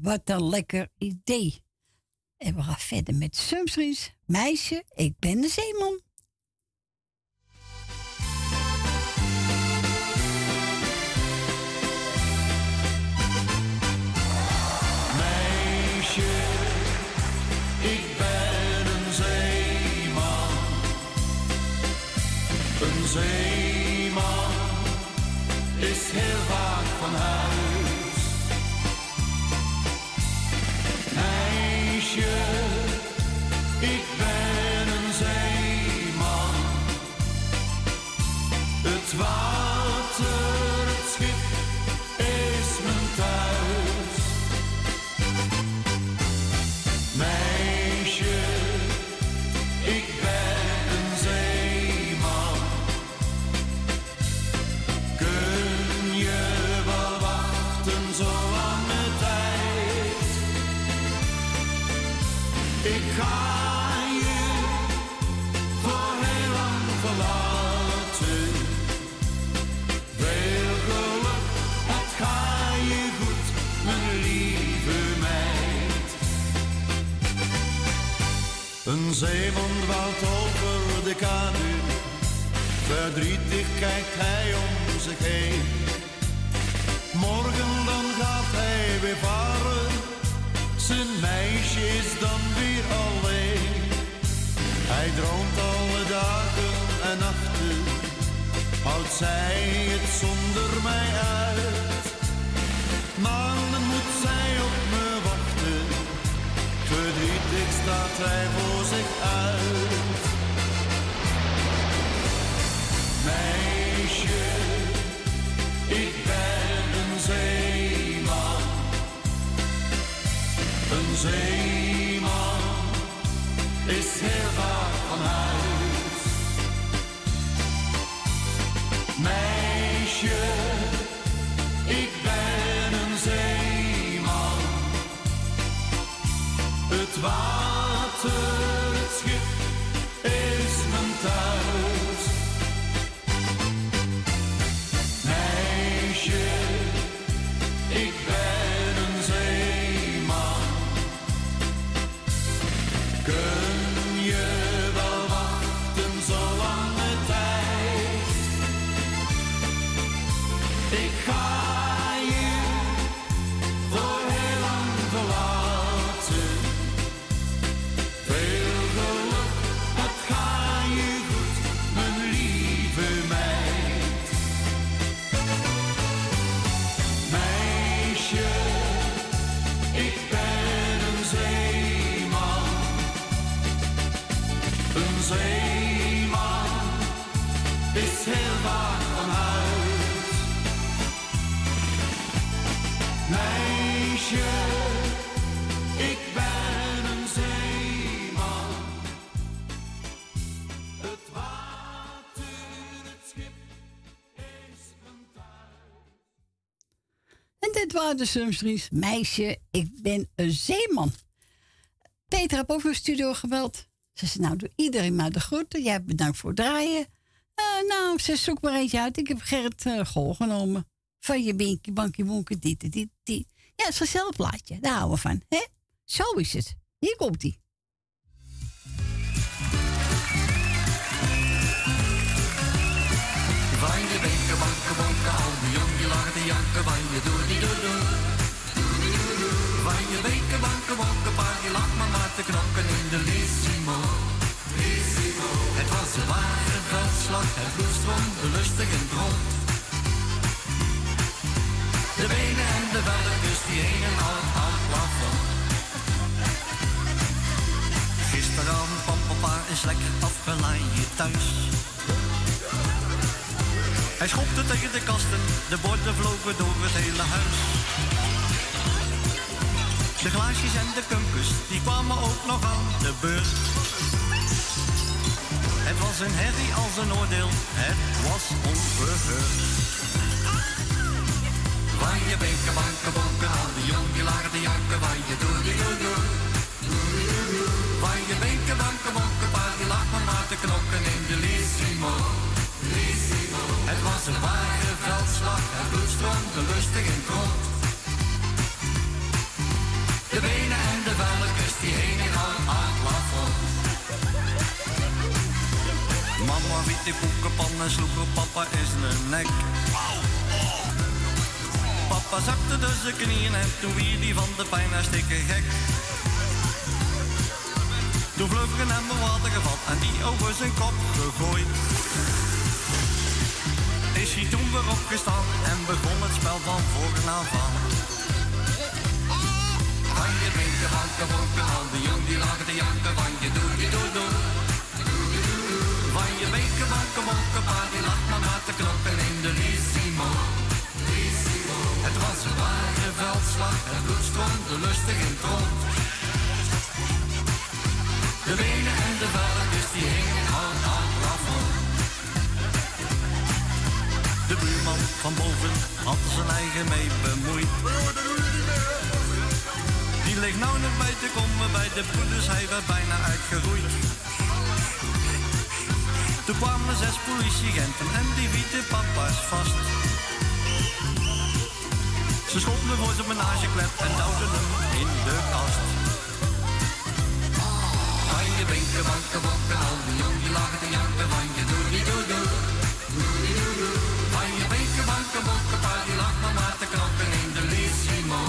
Wat een lekker idee. En we gaan verder met Sumstries. Meisje, ik ben de zeeman. De Sumstries. Meisje, ik ben een zeeman. Peter heb ook een studio geweld. Ze zei, nou, doe iedereen maar de groeten. Jij bedankt voor het draaien. Eh, nou, ze zoek maar eentje uit. Ik heb Gerrit uh, genomen. Van je binkie, bankie, bonkie, dit, dit. Ja, het is een plaatje. Daar houden we van. Hè? Zo is het. Hier komt van je doe die doe doe. Van je benken, banken, bonken, paar die lacht maar maar te knokken in de Lissimo. Het was een ware veldslag, het bloed stroomde lustig en rond. De benen en de velletjes die hingen al aan het plafond. Gisteravond kwam papa eens lekker afgelaaid thuis. Hij schopte tegen de kasten, de borden vlogen door het hele huis. De glaasjes en de kumpus, die kwamen ook nog aan de beurt. Het was een herrie als een oordeel, het was onverheurd. Van je benken, banken, bonken, al die jong die te janken, van je doe die doe doe. Van je banken, bonken, paar die lag maar maar te De benen en de velkens die heen al aan het plafond. Mama wiet die koekenpan en papa is een nek. Papa zakte dus de knieën en toen weer die van de pijn hartstikke gek. Toen vlug een emmer water gevat en die over zijn kop gegooid. Is hij toen weer opgestaan en begon het spel van voren af aan. Van je drinken, banken, bonken, al de jong die lagen te janken van je doe, die doe, doe. Van je weken, banken, bonken, pa die lag maar maar te knokken in de Lissimo. Het was een ware veldslag, het bloed stroomde lustig in het rond. De benen en de velletjes die hingen buurman van boven had zijn eigen mee bemoeid. Die ligt nou nog bij te komen bij de broeders, hij werd bijna uitgeroeid. Toen kwamen zes politieagenten en die wieten papa's vast. Ze schonden voor zijn menageklep en duwden hem in de kast. Van je winken, banken, bokken, al die jong die lagen te janken pa die lag maar maar te knokken in de Lissimo.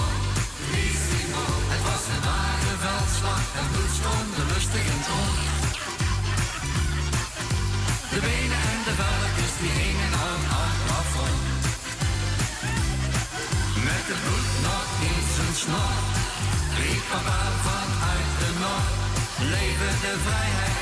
Het was een ware veldslag, het bloed stroomde lustig in rond. De benen en de velletjes die hingen aan het plafond. Met het bloed nog in zijn snor, riep papa vanuit de noord. Leven de vrijheid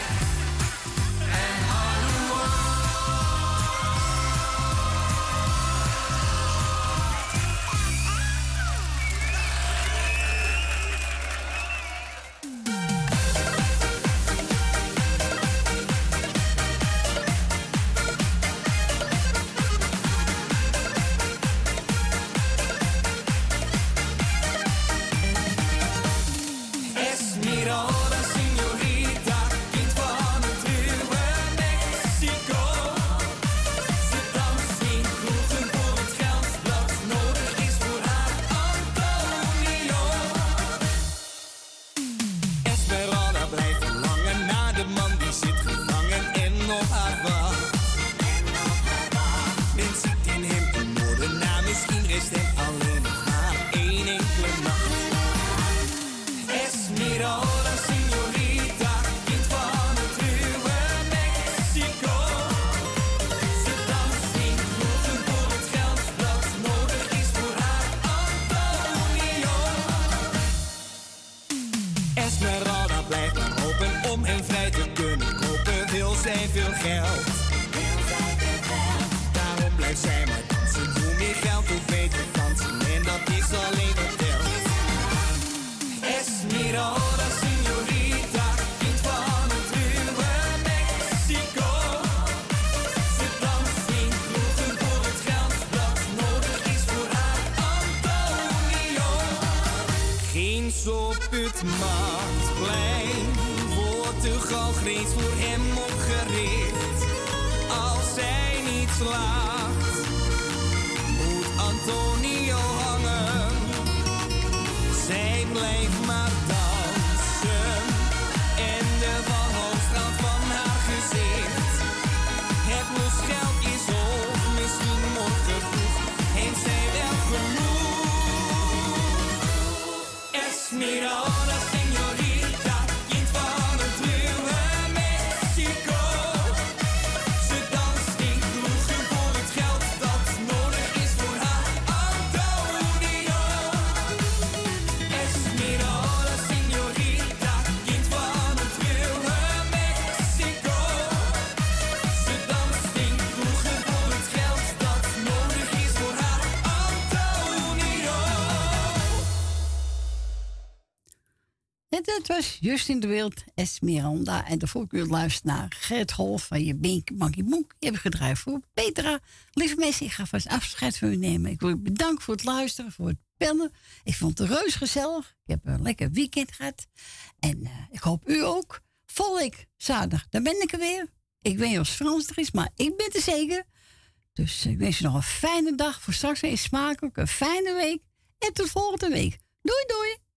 het marktplein wordt de galgrees voor hem opgericht. Als zij niet slaagt, moet Antonio Justin de Wild, Esmeralda. En daarvoor kun je luisteren naar Gert Holf van je Bink Maggie Moek. Die heb ik gedraaid voor Petra. Lieve mensen, ik ga vast afscheid van u nemen. Ik wil u bedanken voor het luisteren, voor het bellen. Ik vond het reus gezellig. Ik heb een lekker weekend gehad. En eh, ik hoop u ook. Volgende week zaterdag, dan ben ik er weer. Ik weet niet of Frans er is, maar ik ben er zeker. Dus ik wens je nog een fijne dag. Voor straks weer smakelijk, een fijne week. En tot volgende week. Doei doei.